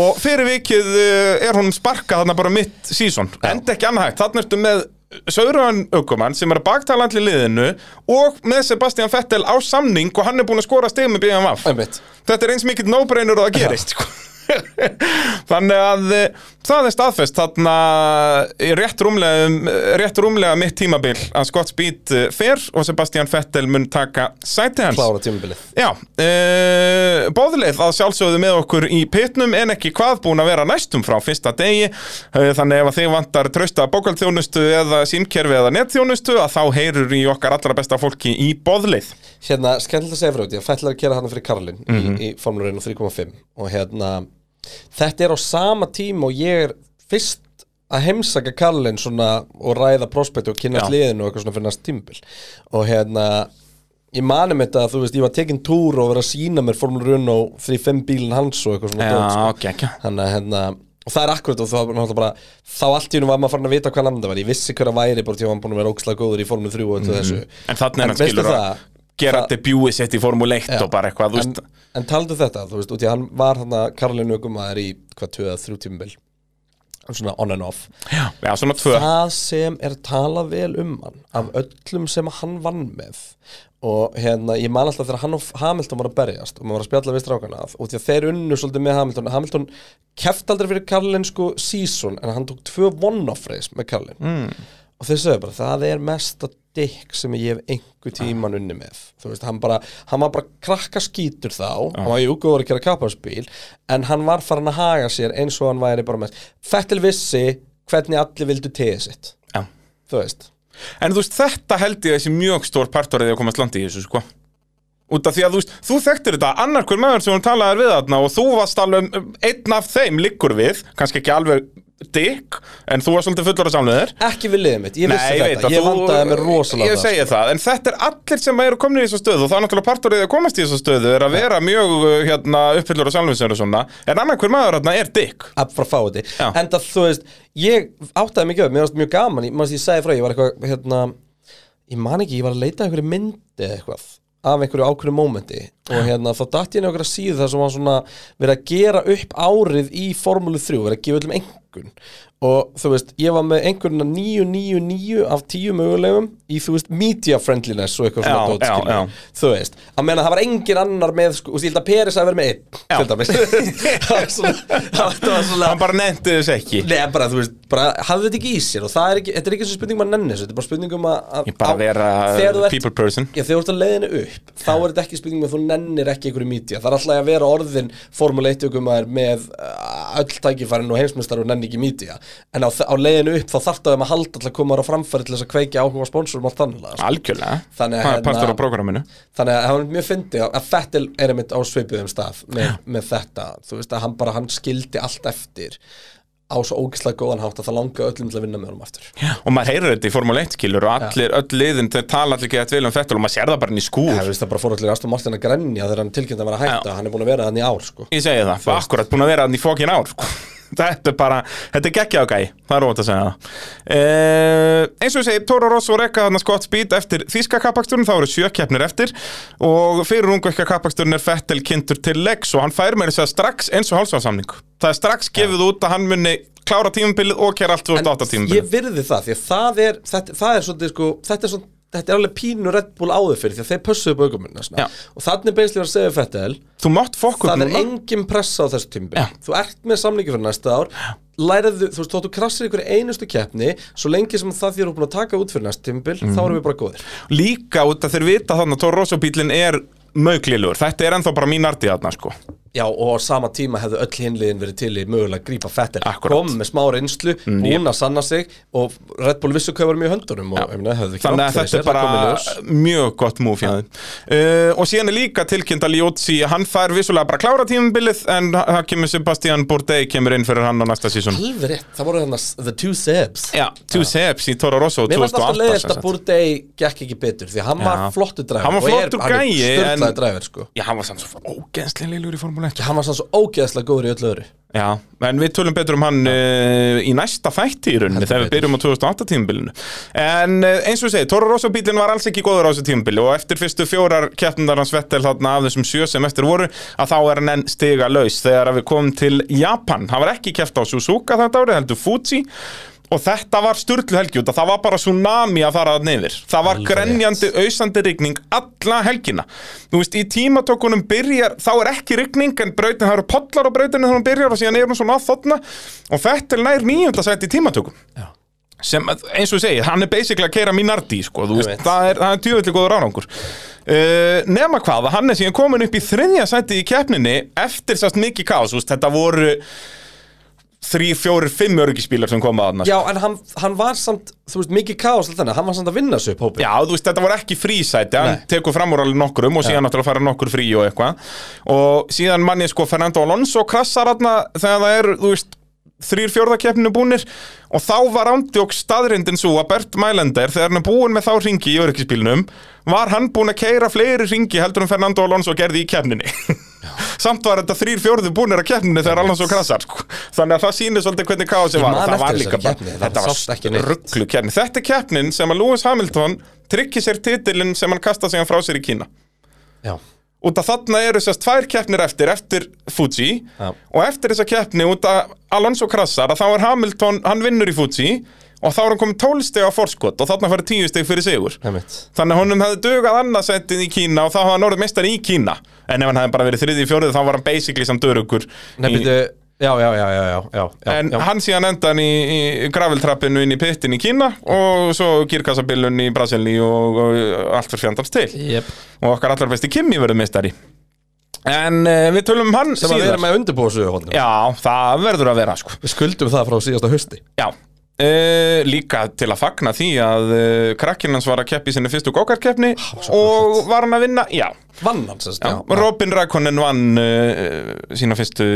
og fyrir vikið uh, er honum sparkað þarna bara mitt sísón enda ekki annað hægt, þarna ertu með Söðruðan Ökumann sem er að baktala allir liðinu og með Sebastian Vettel á samning og hann er búin að skora stig með BMW Einmitt. Þetta er eins mikill no-brainer og það gerist sko. [LAUGHS] Þannig að eh, það er staðfest þarna í rétt rúmlega, um, rétt rúmlega mitt tímabil að Scott Speed eh, fer og Sebastian Vettel mun taka sæti hans. Klára tímabilið. Já, uh, bóðleið að sjálfsögðu með okkur í pitnum en ekki hvað búin að vera næstum frá fyrsta degi. Þannig ef að þig vantar trausta bókaldþjónustu eða símkerfi eða netþjónustu að þá heyrur í okkar allra besta fólki í bóðleið Hérna, skemmtilegt að segja frá því að fætla að gera hann fyrir Karlin Mhm. í, í Formule 1 og 3.5 og hérna, þetta er á sama tíma og ég er fyrst að heimsaka Karlin svona og ræða prospektu og kynast liðinu og eitthvað svona fyrir næst tímbil og hérna ég mani með þetta að þú veist, ég var tekinn túr og verið að sína mér Formule 1 og 3.5 bílinn hans og eitthvað svona dót, sko. ok, ekki Þannig að hérna Og það er akkurat og þá, bara, þá allt í hennu var maður farin að vita hvað namn það var. Ég vissi hver að væri bara til að hann búin að vera ókslega góður í Formule 3 og öllu þessu. En þannig er hann skilur að gera debutið sitt í Formule 1 og bara eitthvað, en, en taldu þetta, þú veist, út í að hann var hann að Karolínu Ökumæður í hvað, 2-3 tímabil? Svona on and off. Já, já svona tvö. Það sem er talað vel um hann Af öllum sem hann vann með Og hérna, ég man alltaf þegar hann og Hamilton var að berjast Og maður var að spjalla við strákana Og því að þeir unnu svolítið með Hamilton. Hamilton keft aldrei fyrir Karlin sko season En hann tók tvö one-off race með Karlin mm. Og þeir sögðu bara, það er mesta dick sem ég hef einhver tíman unni með. Þú veist, hann bara, hann var bara krakka skítur þá Hann var jú góður að gera kapparspíl En hann var farin að haga sér eins og hann væri bara með. Fettil vissi hvernig allir vildu tegið sitt. Já. Þú veist. En þú veist, þetta held ég að þessi mjög stór partur að því að komast landi í þessu, sko. Út af því að þú veist, þú þekktir þetta. Annar hver maður sem hún talaði við þarna og þú varst alveg um, einn af þeim liggur við, kannski ekki alveg dick, en þú var svolítið fullur að samlega þér. Ekki við liðið mitt, ég vissi Nei, þetta, að ég þú- vandaði mér rosalega Ég það, segi það, en þetta er allir sem eru komin í þessu stöðu og það er náttúrulega partur að komast í þessu stöðu er að vera mjög uh, hérna, uppfyllur á sjálfum sér og svona en annar hver maður hérna er dick. Upp frá fáti Já. En það, þú veist, ég áttaði mikið upp Mér varst mjög gaman, ég, manst, ég sagði frá Ég var eitthvað, hérna Ég man ekki, ég var að leita að einhverju myndi eða eitthvað Af einhverju ákveðnu mómenti og hérna þá datt ég okkur síðu þar sem var svona verið að gera upp árið í Formúlu 3, verið að gefa öllum engun og þú veist, ég var með einhverjuna 999 af 10 mögulegum í, þú veist, media friendliness og eitthvað svona dót, já, skilur. já. þú veist, að menna það var engin annar með, sko, veist, ég held að Peris að vera með einn, til dæmis. [LAUGHS] Það það Hann bara nefndi þess ekki. Nei, bara, þú veist, bara hafðu þetta ekki í sér og það er ekki, þetta er ekki svo spurning um að þessu, þetta er bara spurning um að, þegar þú ert- að leiðinu upp, þá er þetta ekki spurning með að þú nennir ekki einhverju mídja. Það er alltaf að vera orðin Formule 1 ökumæður með uh, öll tækifærin og heimsmyndstar og nenni ekki mídja. En á, á leiðinu upp þá þarf það um að halda alltaf að koma á framfæri til þess að kveikja áhuga sponsorum allt þannig. Sko. Algjörlega Þannig að hérna- partur á prógraminu Þannig að var mjög fyndi að Fettel er einmitt á svipuðum stað með, með þetta. Þú veist að hann bara, hann skildi allt eftir á svo ógislega góðan hátt að það langa öllum til að vinna með honum aftur. Og maður heyrir þetta í Formule 1 skilur og allir, öll liðin, þeir tala allir ekki að vel um Fettel og maður sér það bara inn í skúr Það veist það bara fór allir Aston Martin að grenja þegar hann tilkynnt að vera að hætta. Já. Hann er búin að vera þannig ár, sko. Ég segi það, það er akkurat búin að vera hann í fókin ár sko. Þetta er bara, þetta er geggja á gæi Það er óvægt að segja það. Uh, Eins og ég segi, Toro Rosso rekka þarna skott spýt eftir þýska kappaksturinn þá eru sjö keppnir eftir. Og fyrir ungu ekki kappaksturinn er Fettel kynntur til legs og hann fær meira þess að strax eins og hálsvarsamning Það er strax gefið út að hann muni klára tímabilið og kera allt 2008 ég tímabilið. virði það því að það er þetta, það er svolítið sko þetta er, svona, þetta er alveg pínu Red Bull áður fyrir því að þeir pössuðu aukuminn Já. og þannig beinslega að segja Fettel það er engin pressa á þessu tímbil Já. þú ert með samlingi fyrir næsta ár. Læriðu, þú veist, þóttu krassir ykkur einustu keppni svo lengi sem það þér eru búin að taka út fyrir næsta tímbil, Mhm. þá erum við bara góðir. Líka út að þeir vita þannig að Toro Rosso bílinn er möglilugur Þetta er ennþá bara mín arti þarna sko Já, og á sama tíma hefðu öll hinliðin verið til í mögulega að grípa Akkúrat. kom með smá reynslu, búin að sanna sig og Red Bull vissu hvað var mjög höndunum og hefðu ekki Þannig að þetta er bara mjög gott múf þeim. Uh, Og síðan er líka tilkynnt að Liotzi Hann fær vissulega bara að klára tímabilið En það kemur Sebastian Bourdais kemur inn fyrir hann á næsta rétt, það voru þannig The Two Sebs Já, two steps í Toro Rosso Mér fannst alltaf 2008 leiðist að. Bourdais gekk ekki betur Því að hann var flottur dræfur Sturlaði dræfur sko. Hann Formule 1 Hann var svo ógeðslega góður í öllu öðru. Já, en við tölum betur um hann uh, í næsta þætti í rauninni þegar við byrjum á 2008 tímabilinu. En uh, eins og segi, Toro Rosso bílinn var alls ekki góður á þessu tímabili og eftir fyrstu fjórar keppnundar hans Vettel þarna af þessum sjö sem eftir voru að þá er hann enn stiga laus þegar að við komum til Japan Hann var ekki keppt á Suzuka þetta árið, heldur Fuji og þetta var sturlu helgi út að það var bara tsunami að fara neyðir það var Alveg grenjandi, ausandi rigning alla helgina. Þú veist, í tímatökunum byrjar, þá er ekki rigning en brautin, það eru pollar á brautinu þegar hún byrjar og síðan er hún svona að þotna og Fettel nær nýjönda sæti í tímatökum. Já. sem, eins og ég segi, hann er basically að keira Minardi, sko, þú veist, það er, er djöfulli góður árangur. Uh, nema hvað, að hann er síðan komin upp í þriðja sæti í keppninni eftir sást mikið kaos, þú veist, þetta voru þrý, fjórir, fimm öryggisbílar sem koma að hann Já, en hann, hann var samt, þú veist, mikið kaos alltaf þannig Hann var samt að vinna sig upp hópið Já, þú veist, þetta voru ekki frísæti, hann tekur fram úr alveg nokkrum og síðan náttúrulega fara nokkur frí og eitthvað. Og síðan mann ég sko Fernando Alonso krassar þarna þegar það er, þú veist þrýr fjórðakeppninu búnir. Og þá var ándjók staðrindin svo að Bert Mælander þegar hann er búin með þá ringi í öryggisbílnum var hann búin að keira fleiri ringi heldur en Fernando Alonso gerði í keppninni [LAUGHS] samt var þetta þrýr fjórðu búnir að keppninni þegar Alonso krassar sko. þannig að það sýnir svolítið hvernig kási var. það var líka bara, þetta var rugglu keppni þetta er keppnin sem að Lewis Hamilton tryggir sér titilinn sem hann kasta sig frá sér í Kína. Já, út af þarna eru þessast tvær keppnir eftir eftir Fuji Já. og eftir þessa keppni út af Alonso krassar að þá er Hamilton, hann vinnur í Fuji og þá er hann komið tólsteg á forskot og þarna fyrir tíu steg fyrir sigur. Nefnitt þannig að honum hefði dugað annarsættið í Kína og þá hafði hann orðið meistari í Kína. En ef hann hefði bara verið þriði í fjórið þá var hann basically samt örugur já, já, já, já, já, já, En já. hann síðan endan í, í graveltrappinu inn í pittin í Kína og svo girkassabillun í Brasilí og, og allt fyrir fjandans til Jep. og okkar allar besti Kimi verður meistari. En uh, við tölum um hann Sem að síðar. vera með undirbúðsögu hóðnum Já, það verður að vera sko. Við skuldum það frá síðasta hausti. Já Uh, líka til að fagna því að uh, krakkinn hans var að keppi sinni fyrstu gókarkeppni og var hann að vinna, já, Vann hann sérst, já. Robin Rækonen vann uh, sína fyrstu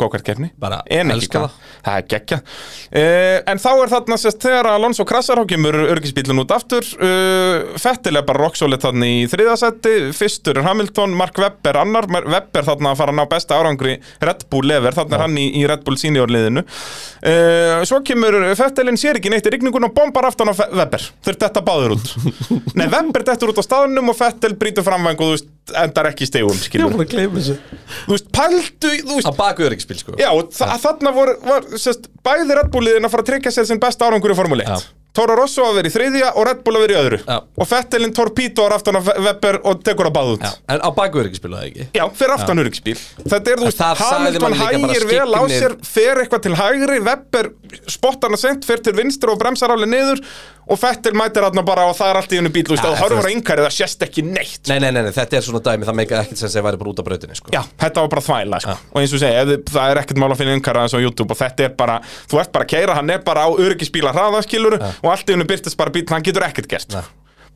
gókarkeppni Bara elska það, það er geggja uh, en þá er þarna sérst þegar Alonso krassar þá kemur örgisbílun út aftur. Uh, Fettil er bara rocksólit þarna í þriðasetti, fyrstur er Hamilton Mark Webber annar, Mar- Webber þarna að fara að ná besta árangri Red Bull lever, þarna er hann í, í Red Bull senior liðinu uh, svo kemur Fettilin sér ekki neitt í rigningun og bombar aftan á Fe- Webber, þeir detta báður út. [LAUGHS] Nei, Webber dettur út á staðnum og Fettil brýtur framvæng og þú veist endar ekki í stegum, Ég skilur var að gleyma þessu. Þú veist, pældu, þú veist Á baku öryggisbíl sko. Já, þa þarna voru, var, sérst, bæði Red Bulliðin að fara að tryggja sér sem besta árangur í Formule 1 Já. Toro Rosso að vera í þriðja og Red Bull að vera í öðru. Já. Og Fettelin torpítóar aftan á Webber og tekur að báð út en á baku öryggisbíl það ekki? Já, fyrir aftan öryggisbíl Þetta er, þú veist, Hamilton hægir vel á sér Fer eitthvað til hægri, Webber spottar hana sent Fer til vinstri og bremsar alveg niður Og Fettel mætir hann bara og það er allt í hennu bíl og þú horfur á veist- yngar það sést ekki neitt. Nei, nei, nei, nei, þetta er svona dæmi, það meika ekkert sem sé væri bara út af brautinni sko. Já, þetta var bara þvæla sko. og eins og segja, það er ekkert mál að finna yngar aðeins á YouTube og þetta er bara, þú ert bara að keira hann er bara á öryggisbíla hraða skilur og allt í hennu byrtist bara bíl, hann getur ekkert gert.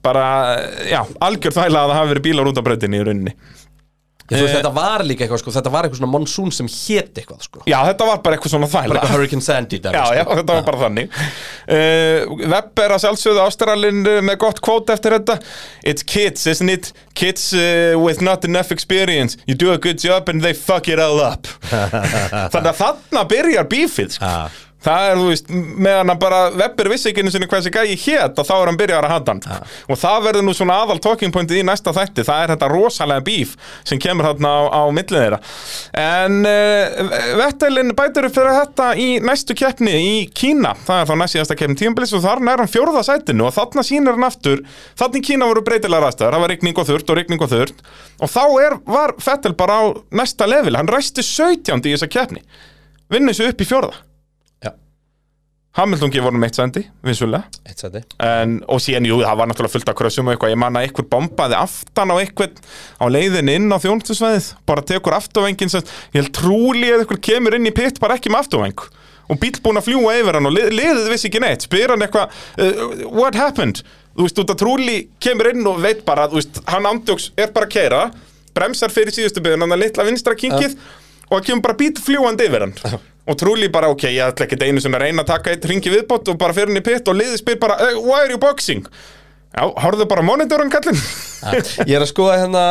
Bara, já, algjör þvæla að það hafi verið bílar út á brautinni í rauninni veist, Eh. þetta var líka eitthvað, sko, þetta var eitthvað svona monsoon sem hét eitthvað, sko Já, þetta var bara eitthvað svona Bara þvæla eitthvað Hurricane Sandy dæmi, Já, sko. já, þetta var bara þannig uh, Webb er að sjálfsögðu ástralinn uh, með gott kvót eftir þetta It's kids, isn't it? Kids uh, with not enough experience You do a good job and they fuck it all up [LAUGHS] Þannig að þarna byrjar bífið sko. Það er, þú veist, meðan hann bara Webber vissi ekki einu sinni hvað þessi gæi hét og þá er hann byrjar að hata hann. Sko. og það verður nú svona aðal talking pointið í næsta þætti. Það er þetta rosalega bíf sem kemur þarna á, á millið þeirra. En uh, Vettelin bætur upp fyrir þetta í næstu keppni í Kína. Það er þá næst síðasta keppni tímabilis og þar er hann fjórða sætinu og þarna sýnir hann aftur þannig í Kína voru breytilega ræstaður það var rigning og þurrt og rigning og þurrt. Og þá er, var Vettel bara á næsta level. Hann ræsti 17 í þessa keppni. Vinnur þessu upp í fjórða Hamilton gefur honum eitt sendi, vissulega. Eitt seti en, og síðan, jú, það var náttúrulega fullt af krössum og eitthvað, ég man að eitthvað bombaði aftan á eitthvað á leiðin inn á þjónustusvæðið. Bara tekur afturvengin ég held trúli að eitthvað kemur inn í pitt bara ekki með afturveng og bíl búin að fljúa yfir hann og lið, liðið vissi ekki neitt, spyr hann eitthvað uh, what happened, þú veist, út að trúli kemur inn og veit bara, þú veist hann andjóks er bara að keira bremsar fyrir síðustu byggðin, hann að litla vinstra kinkið og það kemur bara bíl fljúandi yfir hann og trúli bara, ok, ég ætla ekki einu sem að reyna að taka eitt ringi viðbót og bara fyrir hann í pitt og liðið spyr bara, uh, why are you boxing? Já, horfðu bara monitorun kallinn. Ég er að skoða hérna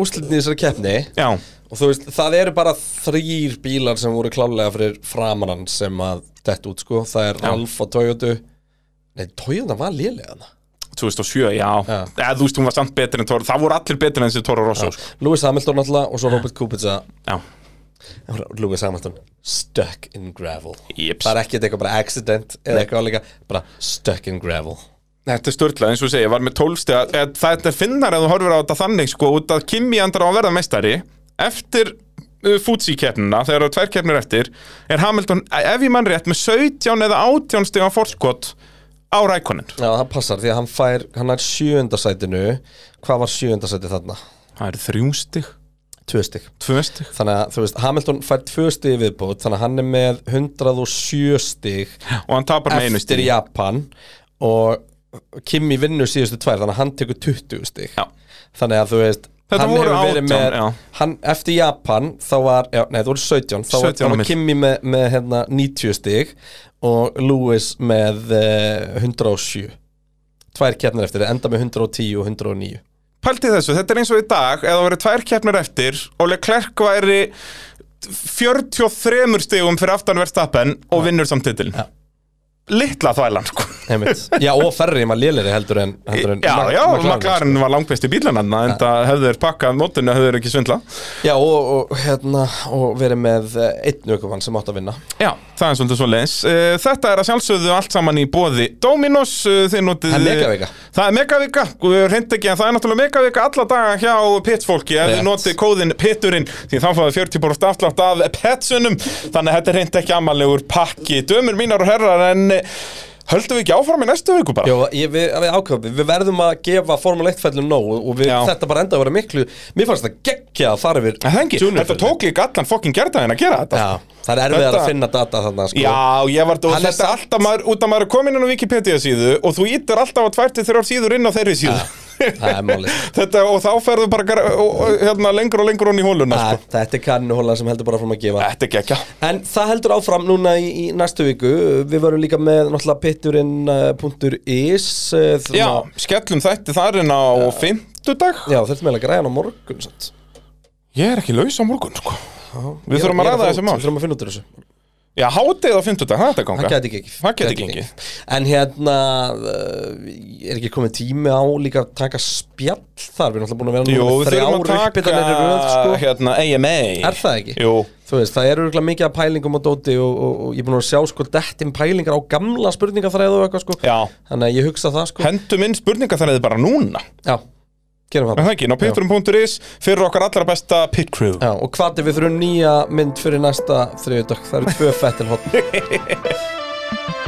úslitin í þessari keppni. Já, Og þú veist, það eru bara þrýr bílar sem voru klálega fyrir framannan sem að dett út, sko. Það er Já. Alfa Toyota. Nei, Toyota var lélega hana 2007, já, Já. Eða, þú veist, hún var samt betri en Toro. Það voru allir betri en þessi Toro Rosso sko. Lewis Hamilton náttúrulega og svo Robert Kubica. Já, Lewis Hamilton Stuck in gravel. Jips. Það er ekki eitthvað bara accident eða eitthvað líka Bara stuck in gravel. Þetta er störtlað, eins og segi, var með tólstega Þetta er finnar ef þú horfir á þetta þannig sko, út að Kimi andrar á að verða meistari. Eftir uh, Fuji-keppnina þegar það eru tvær keppnir eftir er Hamilton, ef ég mann rétt, með 17 eða 18 stiga fórskot á Rækonin Já, það passar því að hann fær, hann er sjöundasætinu Hvað var sjöundasæti þarna? Það eru þrjú stig, Tvö stig. Tvö stig. Þannig að, þú veist, Hamilton fær tvö stig í viðbót Þannig að hann er með 107 stig og hann tapar með einu Eftir stig Japan Og Kimi vinnur síðustu tvær Þannig að hann tekur 20 stig. Já. Þannig að þú veist Þetta hann voru hefur verið 18, með, hann, Eftir Japan þá var, já, nei það voru 17 Þá var, 17 þá á var milli. Kimi með, með hérna, 90 stig Og Lewis með uh, 107 Tvær keppnir eftir, enda með 110 og 109 Pælti þessu, þetta er eins og í dag ef það verið tvær keppnir eftir og Leclerc væri 43 stigum fyrir aftan Verstappen og vinnur samt titilin Já. Litla þvælan, sko. Já, og ferri var léleri heldur en, heldur en Já, já, McLaren, McLaren var langbest í bílananna en það hefðu þeir pakkað mótinu hefðu þeir ekki svindla Já, og, og, hérna, og verið með eh, einn aukumann sem átt að vinna. Já, það er svolítið svo leins Þetta er að sjálfsögðu allt saman í bóði Dominos, eh, notið Það er megavika. Það er megavika, reynd ekki en það er náttúrulega megavika alla daga hjá pitsfólki ef þið notið kóðin pitturinn því þá fáið 40% afslátt af petsunum. Þannig að þetta er reynd ekki ammalegur pakki. Dömur mínar og herrar en eh, höldum við ekki áfram í næstu viku bara? Já, ég, við, við ákveðum, við verðum að gefa Formule 1 fællum nóg og við, þetta bara enda að vera miklu Mér fannst það geggja að fara yfir junior þetta tók líka allan fokkin gerðaðin að gera þetta. Já, það er erfiðar Þetta- að finna data þarna sko. Já, ég var, er þetta er alltaf maður, út að maður er komin inn á Wikipedia síðu og þú ítir alltaf til þrjár síður inn á þeirri síðu. Málið Þetta, og þá ferðu bara hérna, lengur og lengur hún í hóluna Æ, sko. Þetta er kannuhólan sem heldur bara fram að gefa. Þetta er gekkja En það heldur áfram núna í, í næstu viku. Við verum líka með náttúrulega pitturinn.is uh, Já, skellum þætti þar inn á fimmtudag. Já, þetta meðlega græðan á morgun samt. Ég er ekki laus á morgun sko. Við Ég- þurfum að er ræða þessi mál. Við þurfum að finna út úr þessu Já, hátið á 50 það þetta ganga. Það gæti gengið. Það gæti gengið. En hérna uh, Er ekki komið tími á líka að taka spjall þar? Við erum alltaf búin að vera Jú, við með þurfum að þrjár taka uppbytanir í röð sko. hérna AMA Er það ekki? Jú, Þú veist, það eru örugglega mikið af pælingum á dóti og, og, og ég er búin að sjá sko dettin pælingar á gamla spurningaþræðu og eitthvað sko. Já. Þannig að ég hugsa það sko. Hendum inn spurninga þannig bara núna. Já, gerum Er það það ekki, ná pitturum.is Fyrir okkar allra besta pit crew. Já, og hvað er við þurfum nýja mynd fyrir næsta þriðudag Það eru tvö fettil hot [LAUGHS]